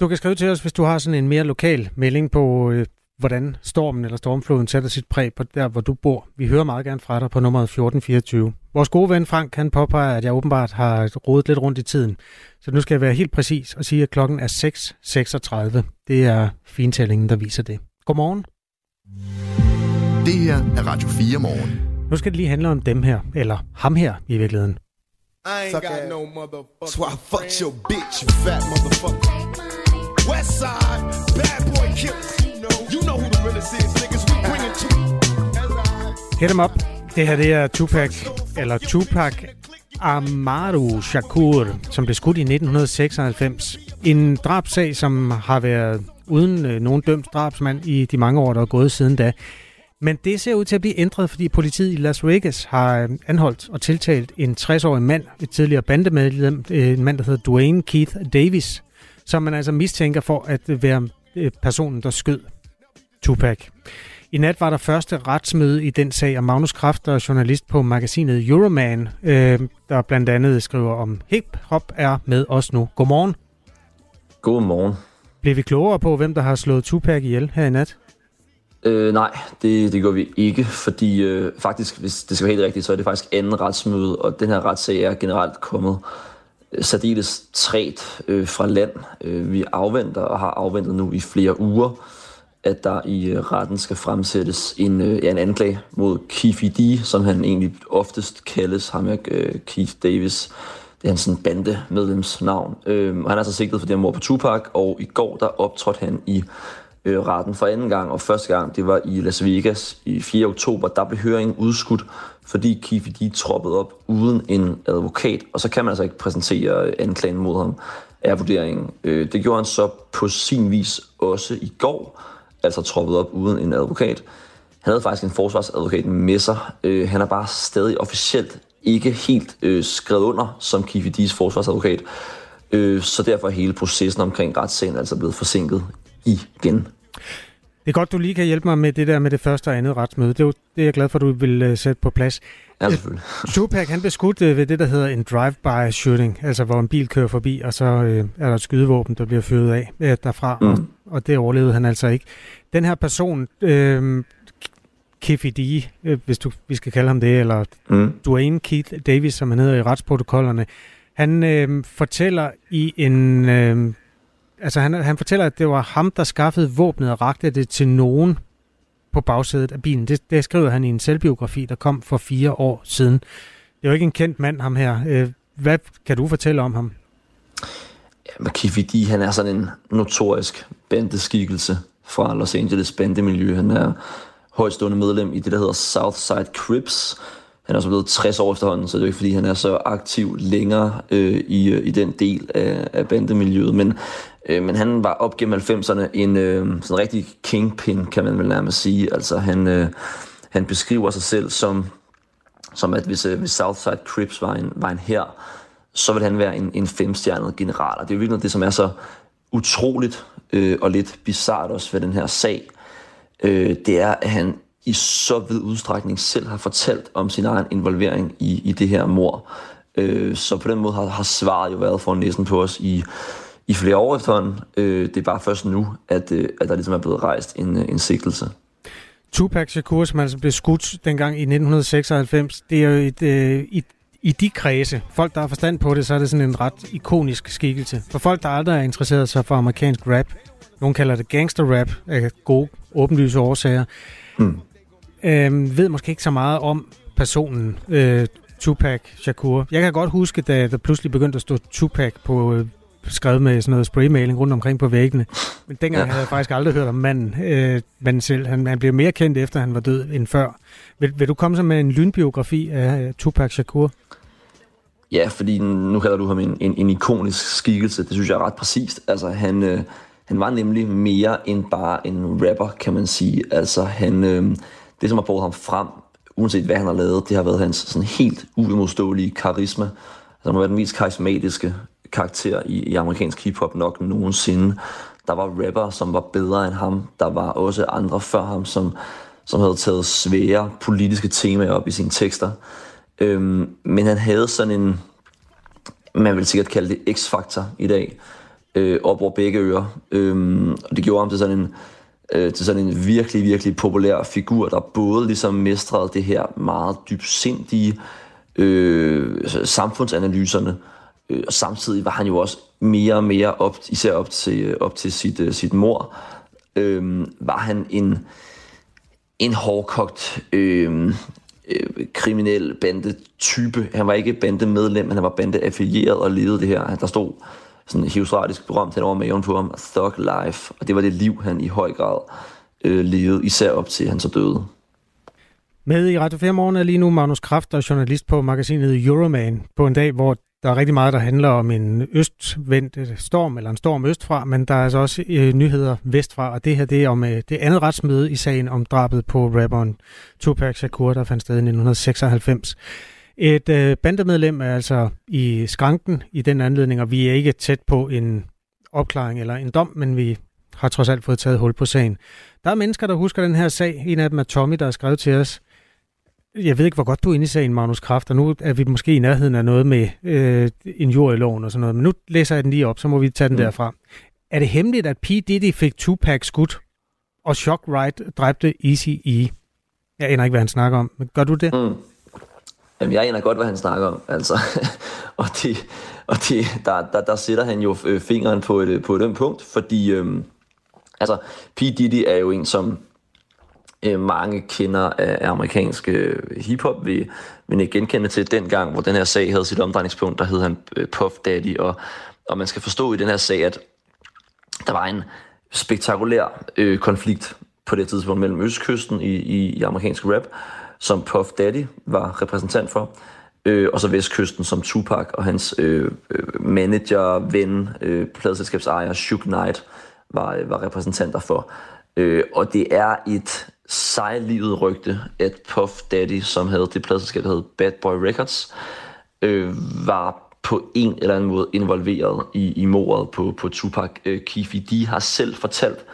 Du kan skrive til os, hvis du har sådan en mere lokal melding på, øh, hvordan stormen eller stormfloden sætter sit præg på der, hvor du bor. Vi hører meget gerne fra dig på nummeret 1424. Vores gode ven Frank kan påpege, at jeg åbenbart har rodet lidt rundt i tiden. Så nu skal jeg være helt præcis og sige, at klokken er 6.36. Det er fintællingen, der viser det. Godmorgen. Det her er Radio 4 morgen. Nu skal det lige handle om dem her, eller ham her i virkeligheden. I ain't got no motherfucker. So I fucked your bitch, you fat motherfucker. West side, bad boy killers. You know, you know who the realest is, niggas. We bring it to Hit em up. Det her det er Tupac, eller Tupac Amaru Shakur, som blev skudt i 1996. En drabsag, som har været uden øh, nogen dømt drabsmand i de mange år, der er gået siden da. Men det ser ud til at blive ændret, fordi politiet i Las Vegas har øh, anholdt og tiltalt en 60-årig mand, et tidligere bandemedlem, øh, en mand, der hedder Dwayne Keith Davis, som man altså mistænker for at være øh, personen, der skød Tupac. I nat var der første retsmøde i den sag, og Magnus Kraft, der er journalist på magasinet Euroman, øh, der blandt andet skriver om hip-hop, er med os nu. Godmorgen. Godmorgen. Bliver vi klogere på, hvem der har slået Tupac ihjel her i nat? Øh, nej, det, det gør vi ikke, fordi øh, faktisk, hvis det skal være helt rigtigt, så er det faktisk anden retsmøde, og den her retssag er generelt kommet særdeles træt øh, fra land. Øh, vi afventer og har afventet nu i flere uger, at der i øh, retten skal fremsættes en, øh, ja, en anklage mod Keefe D, som han egentlig oftest kaldes, ham er øh, Keith Davis. Det er hans sådan bandemedlemsnavn. Øh, og han er så sigtet for det her mord på Tupac, og i går der optrådte han i øh, retten for anden gang, og første gang, det var i Las Vegas i 4. oktober, der blev høringen udskudt, fordi Keefe de troppede op uden en advokat, og så kan man altså ikke præsentere øh, anklagen mod ham, er vurderingen. Øh, det gjorde han så på sin vis også i går, altså troppet op uden en advokat. Han havde faktisk en forsvarsadvokat med sig. Øh, han er bare stadig officielt ikke helt øh, skrevet under som Kifidis forsvarsadvokat. Øh, så derfor er hele processen omkring retssagen altså blevet forsinket igen. Det er godt, du lige kan hjælpe mig med det der med det første og andet retsmøde. Det er, jo, det er jeg glad for, at du vil uh, sætte på plads. Ja, selvfølgelig. Tupac, han blev skudt uh, ved det, der hedder en drive-by shooting, altså hvor en bil kører forbi, og så uh, er der et skydevåben, der bliver fyret af uh, derfra, mm. og, og det overlevede han altså ikke. Den her person, Kiffy D, uh, hvis du, vi skal kalde ham det, eller mm. Dwayne Keith Davis, som han hedder i retsprotokollerne, han uh, fortæller i en... Uh, altså han, han fortæller, at det var ham, der skaffede våbnet og rakte det til nogen på bagsædet af bilen. Det, det skriver han i en selvbiografi, der kom for fire år siden. Det er jo ikke en kendt mand, ham her. Øh, hvad kan du fortælle om ham? Ja, Keefe D, han er sådan en notorisk bandeskikkelse fra Los Angeles bandemiljø. Han er højstående medlem i det, der hedder Southside Crips. Han er også blevet 60 år efterhånden, så det er jo ikke, fordi han er så aktiv længere øh, i, øh, i den del af, af bandemiljøet. Men Øh, men han var op gennem 90'erne en øh, sådan rigtig kingpin, kan man vel nærmest sige. Altså han, øh, han beskriver sig selv som, som at hvis, øh, hvis Southside Crips var en, var en her, så vil han være en, en femstjernet general. Og det er jo virkelig det, som er så utroligt øh, og lidt bizart også ved den her sag. øh, det er, at han i så vid udstrækning selv har fortalt om sin egen involvering i, i det her mor. Øh, så på den måde har, har svaret jo været for næsten på os i, i flere år efterhånden. Øh, det er bare først nu, at, øh, at der ligesom er blevet rejst en, en sigtelse. Tupac Shakur, som altså blev skudt dengang i 1996, det er jo et, øh, et i de kredse, folk der har forstand på det, så er det sådan en ret ikonisk skikkelse. For folk, der aldrig er interesseret sig for amerikansk rap, nogen kalder det gangster rap af gode, åbenlyse årsager, mm. Øh, ved måske ikke så meget om personen øh, Tupac Shakur. Jeg kan godt huske, da der pludselig begyndte at stå Tupac på øh, skrevet med sådan noget spraymaling rundt omkring på væggene. Men dengang ja. havde jeg faktisk aldrig hørt om manden, øh, manden selv. Han, han blev mere kendt efter, han var død end før. Vil, vil du komme så med en lynbiografi af uh, Tupac Shakur? Ja, fordi nu kalder du ham en, en, en ikonisk skikkelse. Det synes jeg er ret præcist. Altså, han, øh, han var nemlig mere end bare en rapper, kan man sige. Altså, han, øh, det, som har båret ham frem, uanset hvad han har lavet, det har været hans sådan helt uimodståelige karisma. Altså, han har været den mest karismatiske karakter i, i amerikansk hiphop nok nogensinde. Der var rapper, som var bedre end ham. Der var også andre før ham, som, som havde taget svære politiske temaer op i sine tekster. Øhm, men han havde sådan en, man vil sikkert kalde det X-faktor i dag, øh, op over begge ører. Øhm, og det gjorde ham til sådan en, øh, til sådan en virkelig, virkelig populær figur, der både ligesom mestrede det her meget dybsindige øh, samfundsanalyserne, øh, og samtidig var han jo også mere og mere op, især op til, øh, op til sit, øh, sit mor, øh, var han en, en hårdkogt øh, øh, kriminel bandetype. Han var ikke bandemedlem, han var bandeaffilieret og levede det her. Der stod sådan heusratisk berømt hen over maven på ham, Thug Life, og det var det liv, han i høj grad øh, levede, især op til han så døde. Med i Radio 4 Morgen er lige nu Magnus Kraft, der er journalist på magasinet Euroman, på en dag, hvor der er rigtig meget, der handler om en østvendt storm, eller en storm østfra, men der er altså også øh, nyheder vestfra, og det her det er om øh, det andet retsmøde i sagen om drabet på rapperen Tupac Shakur, der fandt sted i 1996. Et øh, bandemedlem er altså i skranken i den anledning, og vi er ikke tæt på en opklaring eller en dom, men vi har trods alt fået taget hul på sagen. Der er mennesker, der husker den her sag. En af dem er Tommy, der har skrevet til os. Jeg ved ikke, hvor godt du er inde i sagen, Magnus Kraft, og nu er vi måske i nærheden af noget med øh, en jord i loven og sådan noget, men nu læser jeg den lige op, så må vi tage den mm. derfra. Er det hemmeligt, at P. Diddy fik Tupac skudt, og Shock Right dræbte Easy E? Jeg aner ikke, hvad han snakker om, men gør du det? Mm. Jamen, jeg aner godt, hvad han snakker om, altså. og det, og det, der, der, der sætter han jo øh, fingeren på et, på et ømt punkt, fordi øhm, altså, P. Diddy er jo en, som øh, mange kender af amerikansk øh, hiphop vil, vil ikke genkende til den gang, hvor den her sag havde sit omdrejningspunkt, der hed han øh, Puff Daddy, og, og man skal forstå i den her sag, at der var en spektakulær øh, konflikt på det tidspunkt mellem Østkysten i, i, i amerikansk rap, som Puff Daddy var repræsentant for, øh, og så Vestkysten som Tupac og hans øh, øh manager, ven, øh, pladselskabsejer Shook Knight var, øh, var repræsentanter for. Øh, og det er et sejlivet rygte, at Puff Daddy, som havde det pladselskab, der hed Bad Boy Records, øh, var på en eller anden måde involveret i, i mordet på, på Tupac. Øh, Keefe de har selv fortalt,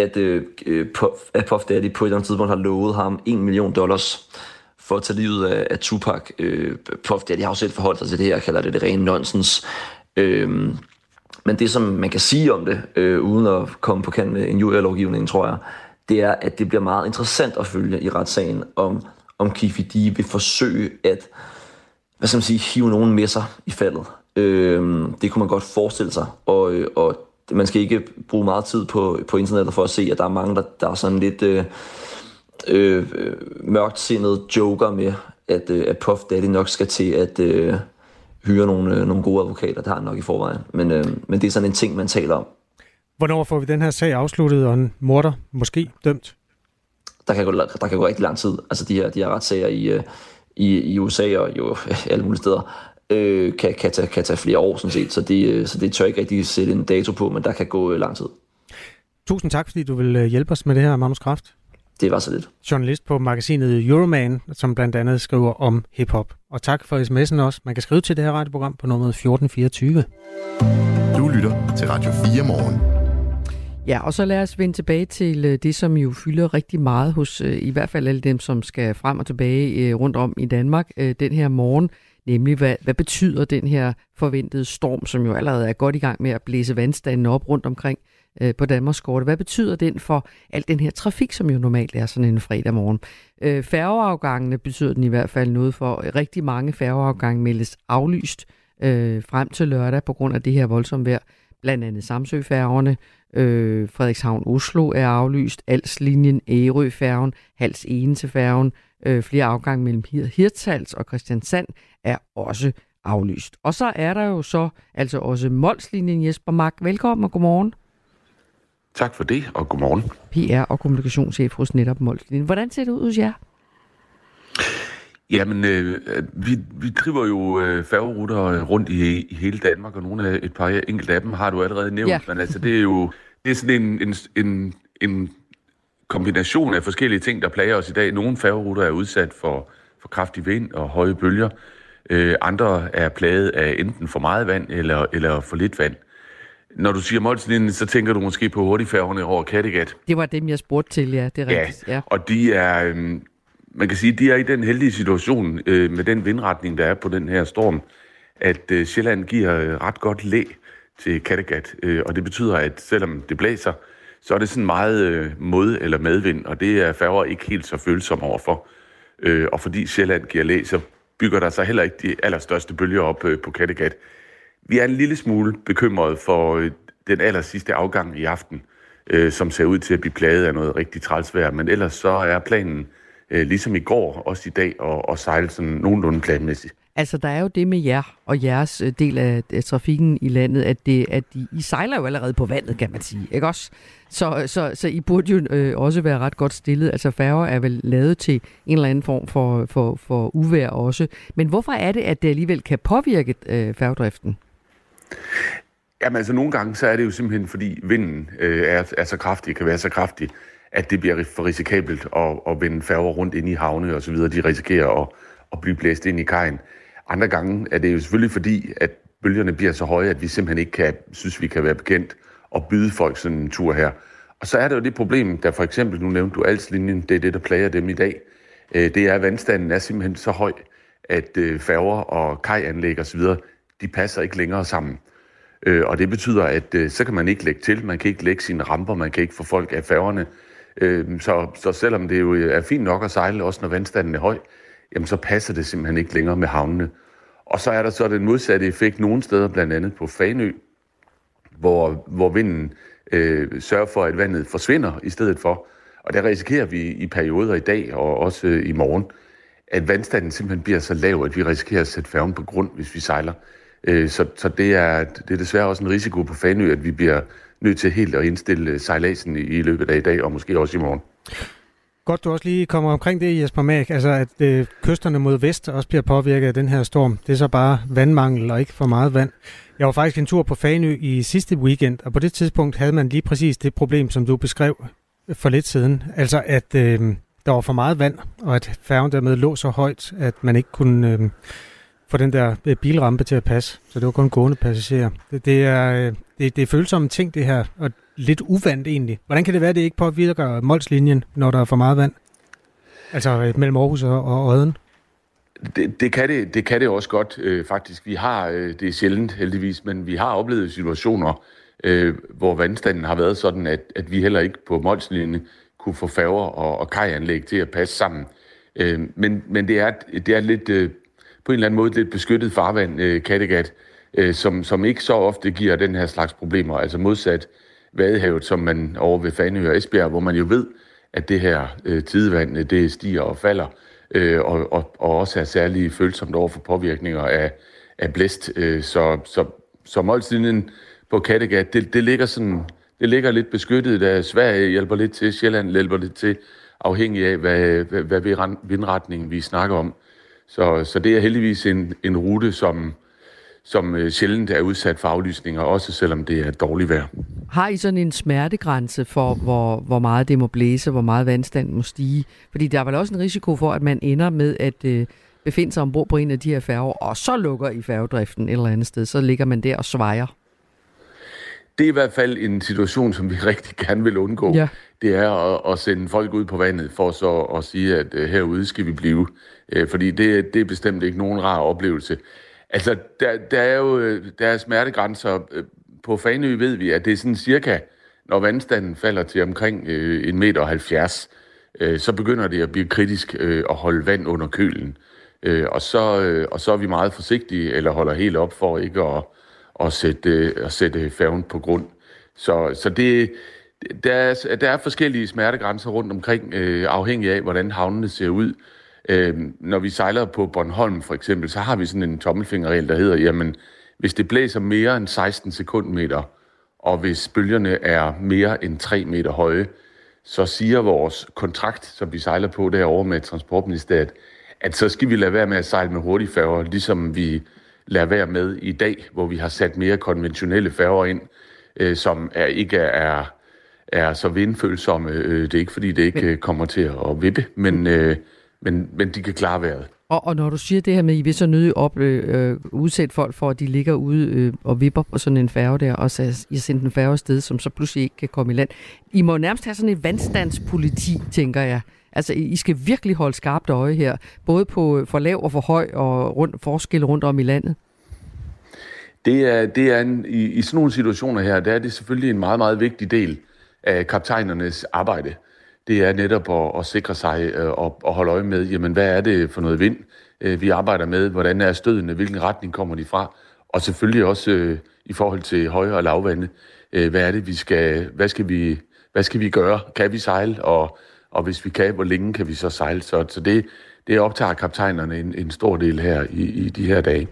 at, øh, øh, Puff, at Puff Daddy på et eller andet tidspunkt har lovet ham 1 million dollars for at tage livet af, af Tupac. Øh, Puff Daddy har jo selv forholdt sig til det her, kalder det det rene nonsens. Øh, men det, som man kan sige om det, øh, uden at komme på kant med en lovgivning, tror jeg, det er, at det bliver meget interessant at følge i retssagen, om, om Kifi D vil forsøge at hvad skal man sige, hive nogen med sig i faldet. Øh, det kunne man godt forestille sig, og, øh, og man skal ikke bruge meget tid på, på internettet for at se, at der er mange, der, der er sådan lidt øh, øh, mørkt sindet joker med, at, øh, at Puff Daddy nok skal til at øh, hyre nogle, øh, nogle gode advokater. Det har han nok i forvejen. Men, øh, men det er sådan en ting, man taler om. Hvornår får vi den her sag afsluttet, og en morder måske dømt? Der kan gå, der kan gå rigtig lang tid. Altså de her, de her retssager i, øh, i, i USA og jo alle mulige steder, øh, kan, kan, tage, kan tage flere år sådan set. Så det, øh, så det tør jeg ikke rigtig sætte en dato på, men der kan gå lang tid. Tusind tak, fordi du vil hjælpe os med det her, Magnus Kraft. Det var så lidt. Journalist på magasinet Euroman, som blandt andet skriver om hiphop. Og tak for sms'en også. Man kan skrive til det her radioprogram på nummer 1424. Du lytter til Radio 4 morgen. Ja, og så lad os vende tilbage til øh, det, som jo fylder rigtig meget hos øh, i hvert fald alle dem, som skal frem og tilbage øh, rundt om i Danmark den her morgen, nemlig hvad, hvad betyder den her forventede storm, som jo allerede er godt i gang med at blæse vandstanden op rundt omkring på Danmarks kort. Hvad betyder den for al den her trafik, som jo normalt er sådan en fredag morgen? færgeafgangene betyder den i hvert fald noget for. Rigtig mange færgeafgange meldes aflyst øh, frem til lørdag på grund af det her voldsomme vejr. Blandt andet Samsøfærgerne, øh, Frederikshavn-Oslo er aflyst, Alslinjen, Ærøfærgen, Hals Enetefærgen, øh, flere afgange mellem Hirtshals og Christiansand er også aflyst. Og så er der jo så altså også Molslinjen Jesper Mark. Velkommen og godmorgen. Tak for det, og godmorgen. PR og kommunikationschef hos netop Molslinjen. Hvordan ser det ud hos jer? Jamen, øh, vi, vi driver jo øh, færgeruter rundt i, i hele Danmark, og nogle af et par enkelte af dem har du allerede nævnt, ja. men altså, det er jo det er sådan en, en, en, en kombination af forskellige ting, der plager os i dag. Nogle færgeruter er udsat for, for kraftig vind og høje bølger. Øh, andre er plaget af enten for meget vand eller, eller for lidt vand. Når du siger Molslinjen, så tænker du måske på hurtigfærgerne over Kattegat. Det var dem, jeg spurgte til, ja. Det er rigtigt. Ja, ja. og de er, øhm, man kan sige, de er i den heldige situation øh, med den vindretning, der er på den her storm, at øh, Sjælland giver øh, ret godt læ til Kattegat. Øh, og det betyder, at selvom det blæser, så er det sådan meget øh, mod- eller medvind, og det er færger ikke helt så følsomme overfor. Øh, og fordi Sjælland giver læ, så bygger der sig heller ikke de allerstørste bølger op øh, på Kattegat. Vi er en lille smule bekymrede for øh, den aller sidste afgang i aften, øh, som ser ud til at blive plaget af noget rigtig trælsvær, men ellers så er planen øh, ligesom i går, også i dag, og, og sejle sådan nogenlunde planmæssigt. Altså, der er jo det med jer og jeres øh, del af, af trafikken i landet, at, det, at I, I sejler jo allerede på vandet, kan man sige, ikke også? Så, så, så I burde jo øh, også være ret godt stillet. Altså, færger er vel lavet til en eller anden form for, for, for uvær også. Men hvorfor er det, at det alligevel kan påvirke øh, færgedriften? Jamen altså, nogle gange så er det jo simpelthen, fordi vinden øh, er, er så kraftig, kan være så kraftig, at det bliver for risikabelt at, at vende færger rundt ind i havne og så videre. De risikerer at, at blive blæst ind i kajen. Andre gange er det jo selvfølgelig fordi, at bølgerne bliver så høje, at vi simpelthen ikke kan, synes, vi kan være bekendt og byde folk sådan en tur her. Og så er der jo det problem, der for eksempel, nu nævnte du Alslinjen, det er det, der plager dem i dag. Øh, det er, at vandstanden er simpelthen så høj, at øh, færger og kajanlæg osv., de passer ikke længere sammen. Øh, og det betyder, at så kan man ikke lægge til, man kan ikke lægge sine ramper, man kan ikke få folk af færgerne Øh, så, så selvom det jo øh, er fint nok at sejle, også når vandstanden er høj, jamen så passer det simpelthen ikke længere med havnene. Og så er der så den modsatte effekt nogle steder, blandt andet på Fanø, hvor, hvor vinden øh, sørger for, at vandet forsvinder i stedet for. Og der risikerer vi i perioder i dag og også øh, i morgen, at vandstanden simpelthen bliver så lav, at vi risikerer at sætte færgen på grund, hvis vi sejler. Øh, så så det, er, det er desværre også en risiko på Fanø, at vi bliver nødt til helt at indstille øh, sejladsen i, løbet af i dag, og måske også i morgen. Godt, du også lige kommer omkring det, Jesper Mag, altså at øh, kysterne mod vest også bliver påvirket af den her storm. Det er så bare vandmangel og ikke for meget vand. Jeg var faktisk en tur på Fanø i sidste weekend, og på det tidspunkt havde man lige præcis det problem, som du beskrev øh, for lidt siden. Altså at øh, der var for meget vand, og at færgen dermed lå så højt, at man ikke kunne øh, få den der øh, bilrampe til at passe. Så det var kun gående passagerer. Det, det, er, øh, det, det er følsomme ting, det her, og lidt uvandt egentlig. Hvordan kan det være, at det ikke påvirker Molslinjen, når der er for meget vand? Altså øh, mellem Aarhus og, og Odden? Det, det, kan det, det kan det også godt, øh, faktisk. Vi har, øh, det er sjældent heldigvis, men vi har oplevet situationer, øh, hvor vandstanden har været sådan, at, at vi heller ikke på Molslinjen kunne få færger og, og kajanlæg til at passe sammen. Øh, men, men det er, det er lidt øh, på en eller anden måde lidt beskyttet farvand, øh, Kattegat, øh, Øh, som, som ikke så ofte giver den her slags problemer. Altså modsat Vadehavet, som man over ved Fanø og Esbjerg, hvor man jo ved, at det her øh, tidevand, øh, det stiger og falder, øh, og, og, og også er særlig følsomt over for påvirkninger af, af blæst. Øh, så, så, så Molslinjen på Kattegat, det, det ligger sådan, det ligger lidt beskyttet, da Sverige hjælper lidt til, Sjælland hjælper lidt til, afhængig af, hvad, hvad, hvad vindretningen vi snakker om. Så, så det er heldigvis en, en rute, som, som øh, sjældent er udsat for aflysninger, også selvom det er dårligt vejr. Har I sådan en smertegrænse for, hvor, hvor meget det må blæse, hvor meget vandstanden må stige? Fordi der er vel også en risiko for, at man ender med at øh, befinde sig ombord på en af de her færger, og så lukker I færgedriften et eller andet sted. Så ligger man der og svejer. det er i hvert fald en situation, som vi rigtig gerne vil undgå. Ja. Det er at, at sende folk ud på vandet for så at sige, at uh, herude skal vi blive. Uh, fordi det, det er bestemt ikke nogen rar oplevelse. Altså, der, der er jo der er smertegrænser. Øh, på Faneø ved vi, at det er sådan cirka, når vandstanden falder til omkring øh, 1,70 meter, øh, så begynder det at blive kritisk øh, at holde vand under kølen. Øh, og, så, øh, og så er vi meget forsigtige, eller holder helt op for ikke at, at, sætte, øh, at sætte færgen på grund. Så, så det, der, er, der er forskellige smertegrænser rundt omkring, øh, afhængig af, hvordan havnene ser ud. Øh, når vi sejler på Bornholm for eksempel, så har vi sådan en tommelfingerregel, der hedder, jamen, hvis det blæser mere end 16 sekundmeter, og hvis bølgerne er mere end 3 meter høje, så siger vores kontrakt, som vi sejler på derovre med Transportministeriet, at så skal vi lade være med at sejle med hurtigfærger, ligesom vi lader være med i dag, hvor vi har sat mere konventionelle færger ind, øh, som er, ikke er, er så vindfølsomme. Øh, det er ikke, fordi det ikke men... kommer til at vippe, men, øh, men, men de kan klare vejret. Og, og når du siger det her med, at I vil så nødig op, øh, udsætte folk for, at de ligger ude øh, og vipper på sådan en færge der, og så I har sendt en færge afsted, som så pludselig ikke kan komme i land. I må nærmest have sådan et vandstandspoliti, tænker jeg. Altså, I skal virkelig holde skarpt øje her, både på for lav og for høj og rundt, forskel rundt om i landet. Det er, det er en, i, i sådan nogle situationer her, der er det selvfølgelig en meget, meget vigtig del af kaptajnernes arbejde. Det er netop at, at sikre sig øh, og at holde øje med, jamen hvad er det for noget vind, øh, vi arbejder med, hvordan er stødene, hvilken retning kommer de fra, og selvfølgelig også øh, i forhold til høje og lavvande, øh, hvad er det, vi skal, hvad skal vi, hvad skal vi gøre? Kan vi sejle? Og, og hvis vi kan, hvor længe kan vi så sejle? Så, så det, det optager kaptajnerne en, en stor del her i, i de her dage.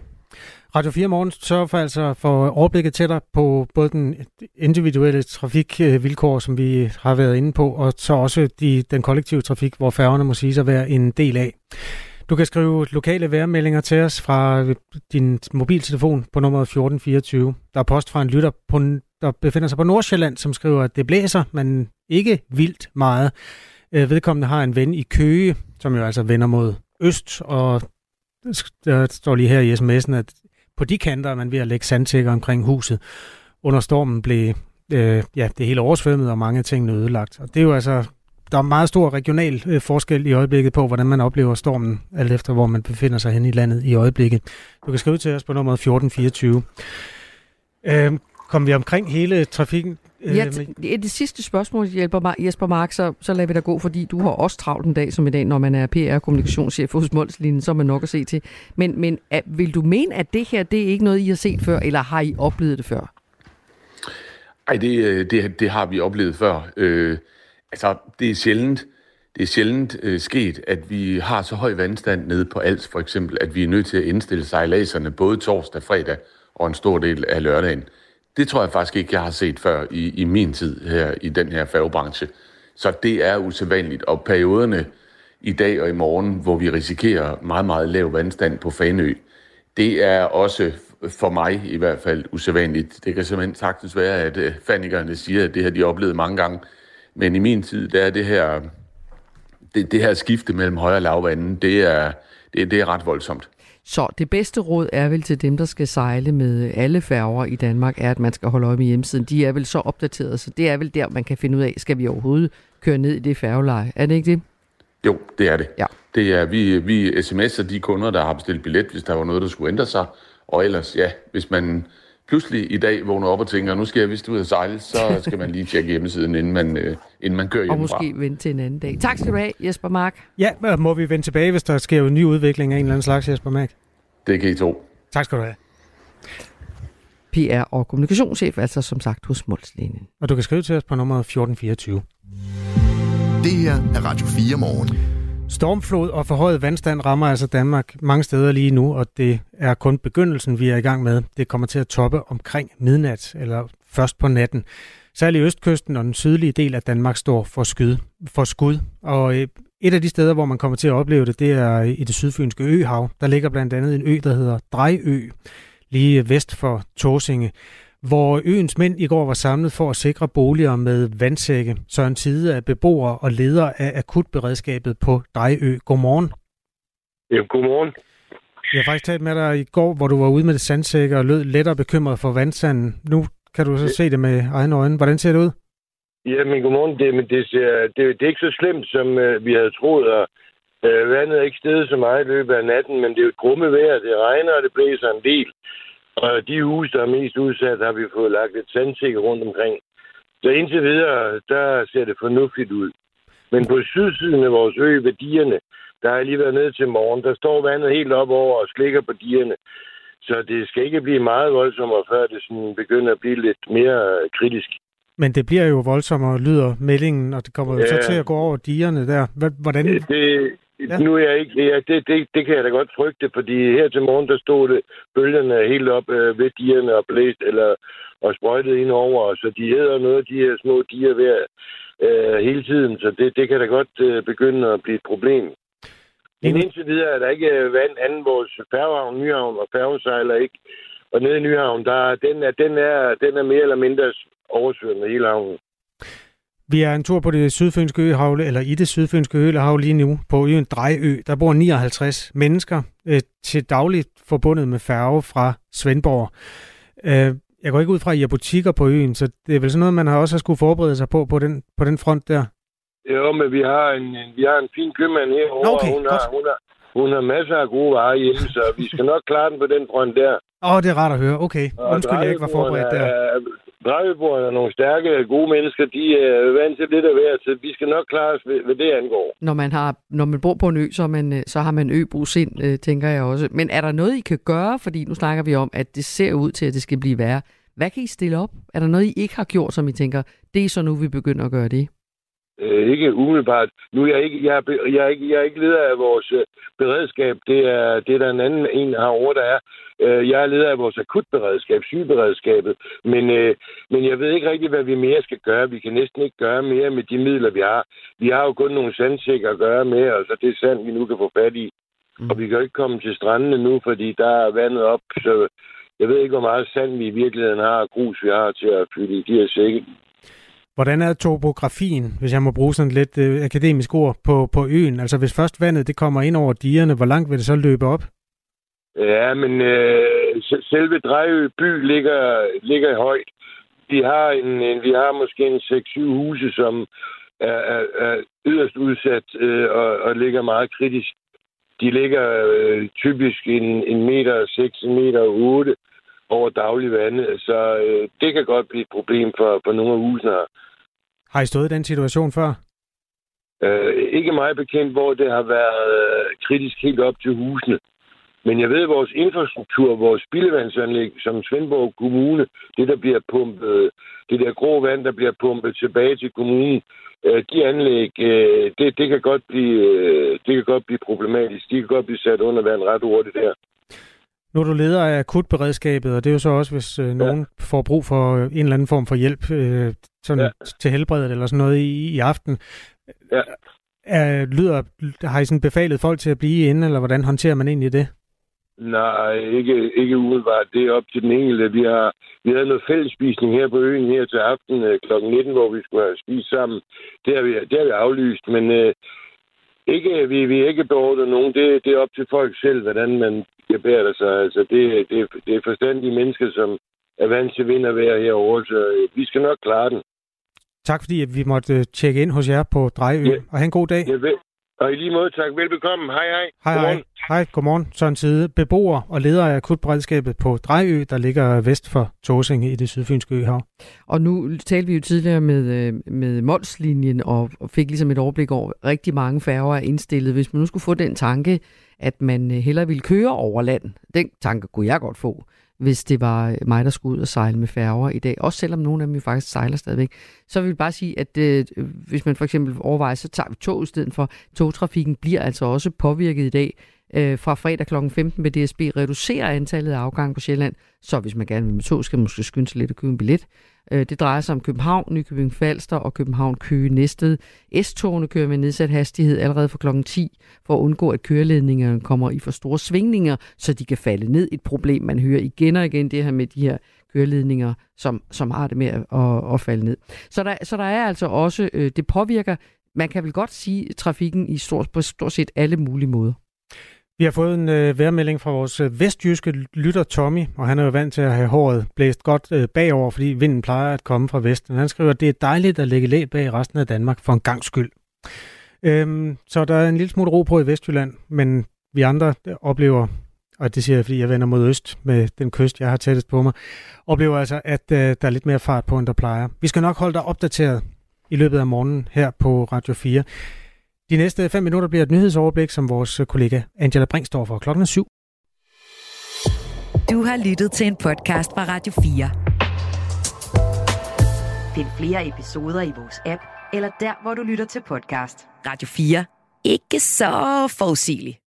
Radio 4 Morgen sørger for altså for overblikket tættere på både den individuelle trafikvilkår, som vi har været inde på, og så også de, den kollektive trafik, hvor færgerne må sige sig være en del af. Du kan skrive lokale vejrmeldinger til os fra din mobiltelefon på nummer 1424. Der er post fra en lytter, på, der befinder sig på Nordsjælland, som skriver, at det blæser, men ikke vildt meget. Øh, vedkommende har en ven i Køge, som jo altså vender mod øst, og der står lige her i sms'en, at på de kanter man ved at lægge sandtækker omkring huset. Under stormen blev øh, ja, det hele oversvømmet, og mange ting ødelagt. Og det er jo altså, der er meget stor regional øh, forskel i øjeblikket på, hvordan man oplever stormen, alt efter hvor man befinder sig hen i landet i øjeblikket. Du kan skrive til os på nummer 1424. Øh, kom vi omkring hele trafikken? Øh, ja, det, det sidste spørgsmål hjælper mig, Jesper Mark, så, så lader vi dig gå, fordi du har også travlt en dag som i dag, når man er PR-kommunikationschef hos Molslinjen, så er man nok at se til. Men, men at, vil du mene, at det her, det er ikke noget, I har set før, eller har I oplevet det før? Nej, det, det, det har vi oplevet før. Øh, altså, det er sjældent, det er sjældent øh, sket, at vi har så høj vandstand nede på Als, for eksempel, at vi er nødt til at indstille sejladserne både torsdag, fredag og en stor del af lørdagen. Det tror jeg faktisk ikke, jeg har set før i, i min tid her i den her færgebranche. Så det er usædvanligt. Og perioderne i dag og i morgen, hvor vi risikerer meget, meget lav vandstand på Fanø, det er også for mig i hvert fald usædvanligt. Det kan simpelthen sagtens være, at øh, fanikerne siger, at det har de oplevet mange gange. Men i min tid, der er det her, det, det her skifte mellem høj og lavvanden, det er, det, det er ret voldsomt. Så det bedste råd er vel til dem, der skal sejle med alle færger i Danmark, er, at man skal holde øje med hjemmesiden. De er vel så opdateret, så det er vel der, man kan finde ud af, skal vi overhovedet køre ned i det færgeleje. Er det ikke det? Jo, det er det. Ja. Det er, vi, vi sms'er de kunder, der har bestilt billet, hvis der var noget, der skulle ændre sig. Og ellers, ja, hvis man pludselig i dag vågner op og tænker, nu skal jeg vist ud og sejle, så skal man lige tjekke hjemmesiden, inden man, øh, inden man kører hjemmefra. Og måske vente til en anden dag. Tak skal du have, Jesper Mark. Ja, må vi vende tilbage, hvis der sker en ny udvikling af en eller anden slags, Jesper Mark? Det kan I to. Tak skal du have. PR og kommunikationschef, altså som sagt hos Molslinjen. Og du kan skrive til os på nummer 1424. Det her er Radio 4 morgen. Stormflod og forhøjet vandstand rammer altså Danmark mange steder lige nu, og det er kun begyndelsen, vi er i gang med. Det kommer til at toppe omkring midnat, eller først på natten. Særligt Østkysten og den sydlige del af Danmark står for, skyd, for skud, og øh, et af de steder, hvor man kommer til at opleve det, det er i det sydfynske øhav. Der ligger blandt andet en ø, der hedder Drejø, lige vest for Torsinge, hvor øens mænd i går var samlet for at sikre boliger med vandsække. Så en Tide af beboere og ledere af akutberedskabet på Drejø. Godmorgen. Ja, godmorgen. Jeg har faktisk talt med dig i går, hvor du var ude med det sandsække og lød lettere bekymret for vandsanden. Nu kan du så se det med egne øjne. Hvordan ser det ud? Jamen, godmorgen. Det, men det, ser, det, det er ikke så slemt, som øh, vi havde troet, og øh, vandet er ikke steget så meget i løbet af natten, men det er jo et grumme vejr. Det regner, og det blæser en del. Og de huse, der er mest udsat, har vi fået lagt et sandsikker rundt omkring. Så indtil videre, der ser det fornuftigt ud. Men på sydsiden af vores ø ved dierne, der har jeg lige været nede til morgen, der står vandet helt op over og slikker på dierne. Så det skal ikke blive meget voldsommere, før det sådan begynder at blive lidt mere øh, kritisk. Men det bliver jo voldsommere, lyder meldingen, og det kommer jo ja. så til at gå over dierne der. Hvordan? Det, Ja. Nu er jeg ikke... Ja, det, det, det kan jeg da godt frygte, fordi her til morgen, der stod det bølgerne helt op øh, ved dierne og blæst, eller og sprøjtet ind over, så de æder noget af de her små dier hver, øh, hele tiden, så det, det kan da godt øh, begynde at blive et problem. Men indtil videre er der ikke øh, vand anden vores færgehavn, Nyhavn og færgesejler ikke. Og nede i Nyhavn, der, den, er, den, er, den er mere eller mindre oversvømmet hele havnen. Vi er en tur på det sydfynske øhav, eller i det sydfynske øhav lige nu, på øen Drejø. Der bor 59 mennesker øh, til dagligt forbundet med færge fra Svendborg. Øh, jeg går ikke ud fra, at I har butikker på øen, så det er vel sådan noget, man har også har skulle forberede sig på, på den, på den front der? Jo, men vi har en, vi har en fin købmand herovre, okay, hun, har, hun, har, hun har masser af gode varer hjemme, så vi skal nok klare den på den front der. Åh, oh, det er rart at høre. Okay, undskyld, jeg ikke var forberedt der. Drejebeboerne er nogle stærke, gode mennesker. De er vant til lidt af hvert, så vi skal nok klare os, hvad det angår. Når man, har, når man bor på en ø, så, man, øh, så har man øbrugsind, øh, tænker jeg også. Men er der noget, I kan gøre? Fordi nu snakker vi om, at det ser ud til, at det skal blive værre. Hvad kan I stille op? Er der noget, I ikke har gjort, som I tænker, det er så nu, vi begynder at gøre det? Øh, ikke umiddelbart. Nu er jeg ikke, jeg er, jeg er ikke, jeg er ikke leder af vores øh, beredskab. Det er, det er der en anden en herovre, der er. Øh, jeg er leder af vores akutberedskab, sygeberedskabet. Men, øh, men jeg ved ikke rigtig, hvad vi mere skal gøre. Vi kan næsten ikke gøre mere med de midler, vi har. Vi har jo kun nogle sandsækker at gøre med, og så det er sand, vi nu kan få fat i. Mm. Og vi kan jo ikke komme til strandene nu, fordi der er vandet op. Så jeg ved ikke, hvor meget sand vi i virkeligheden har, og grus vi har til at fylde i de her sække. Hvordan er topografien, hvis jeg må bruge sådan lidt øh, akademisk ord, på, på øen? Altså hvis først vandet det kommer ind over digerne, hvor langt vil det så løbe op? Ja, men øh, selve Drejø by ligger, ligger højt. Vi har, en, en, vi har måske en 6-7 huse, som er, er, er yderst udsat øh, og, og ligger meget kritisk. De ligger øh, typisk en, en meter 6, meter 8 over daglig vand, så øh, det kan godt blive et problem for, for nogle af husene her. Har I stået i den situation før? Øh, ikke meget bekendt, hvor det har været øh, kritisk helt op til husene. Men jeg ved, at vores infrastruktur, vores spildevandsanlæg, som Svendborg Kommune, det der bliver pumpet, det der grå vand, der bliver pumpet tilbage til kommunen, øh, de anlæg, øh, det, det, kan godt blive, øh, det kan godt blive problematisk. De kan godt blive sat under vand ret hurtigt der. Nu er du leder af akutberedskabet, og det er jo så også, hvis øh, nogen ja. får brug for en eller anden form for hjælp øh, sådan ja. til helbredet eller sådan noget i, i aften. Ja. Er, lyder, har I sådan befalet folk til at blive inde, eller hvordan håndterer man egentlig det? Nej, ikke, ikke umiddelbart. Det er op til den enkelte. Vi har, vi havde noget fællesspisning her på øen her til aften øh, kl. 19, hvor vi skulle have spist sammen. Det har vi, det har vi aflyst, men øh, ikke, vi, vi er ikke beordret nogen. Det, det er op til folk selv, hvordan man gebærer sig. Altså, det, det, det er forstandige mennesker, som er vant til vind og vejr herovre, så øh, vi skal nok klare den. Tak fordi vi måtte øh, tjekke ind hos jer på Drejø, ja. og have en god dag. Ja, vel, og i lige måde, tak. Velbekomme. Hej, hej. Hej, hej. Hej, godmorgen. Søren Tide, beboer og leder af akutberedskabet på Drejø, der ligger vest for Torsinge i det sydfynske øhav. Og nu talte vi jo tidligere med, øh, med Molslinjen og fik ligesom et overblik over, rigtig mange færger er indstillet. Hvis man nu skulle få den tanke, at man hellere ville køre over land, den tanke kunne jeg godt få hvis det var mig, der skulle ud og sejle med færger i dag. Også selvom nogle af dem jo faktisk sejler stadigvæk. Så vil jeg bare sige, at øh, hvis man for eksempel overvejer, så tager vi tog i stedet for. Togtrafikken bliver altså også påvirket i dag. Øh, fra fredag kl. 15 vil DSB reducere antallet af afgange på Sjælland. Så hvis man gerne vil med tog, skal man måske skynde sig lidt at købe en billet. Øh, det drejer sig om København, Nykøbing Falster og København Køge Næstved. S-togene kører med nedsat hastighed allerede fra klokken 10 for at undgå, at køreledningerne kommer i for store svingninger, så de kan falde ned. Et problem, man hører igen og igen, det her med de her køreledninger, som, som har det med at, at, at falde ned. Så der, så der er altså også, øh, det påvirker, man kan vel godt sige, trafikken i stort, på stort set alle mulige måder. Vi har fået en øh, vejrmelding fra vores øh, vestjyske lytter Tommy, og han er jo vant til at have håret blæst godt øh, bagover, fordi vinden plejer at komme fra vesten. Han skriver, at det er dejligt at lægge læ bag resten af Danmark for en gang skyld. Øhm, så der er en lille smule ro på i Vestjylland, men vi andre oplever, og det siger jeg, fordi jeg vender mod øst med den kyst, jeg har tættest på mig, oplever altså, at øh, der er lidt mere fart på, end der plejer. Vi skal nok holde dig opdateret i løbet af morgenen her på Radio 4. De næste fem minutter bliver et nyhedsoverblik, som vores kollega Angela Brink står for klokken 7. Du har lyttet til en podcast fra Radio 4. Find flere episoder i vores app, eller der, hvor du lytter til podcast. Radio 4. Ikke så forudsigeligt.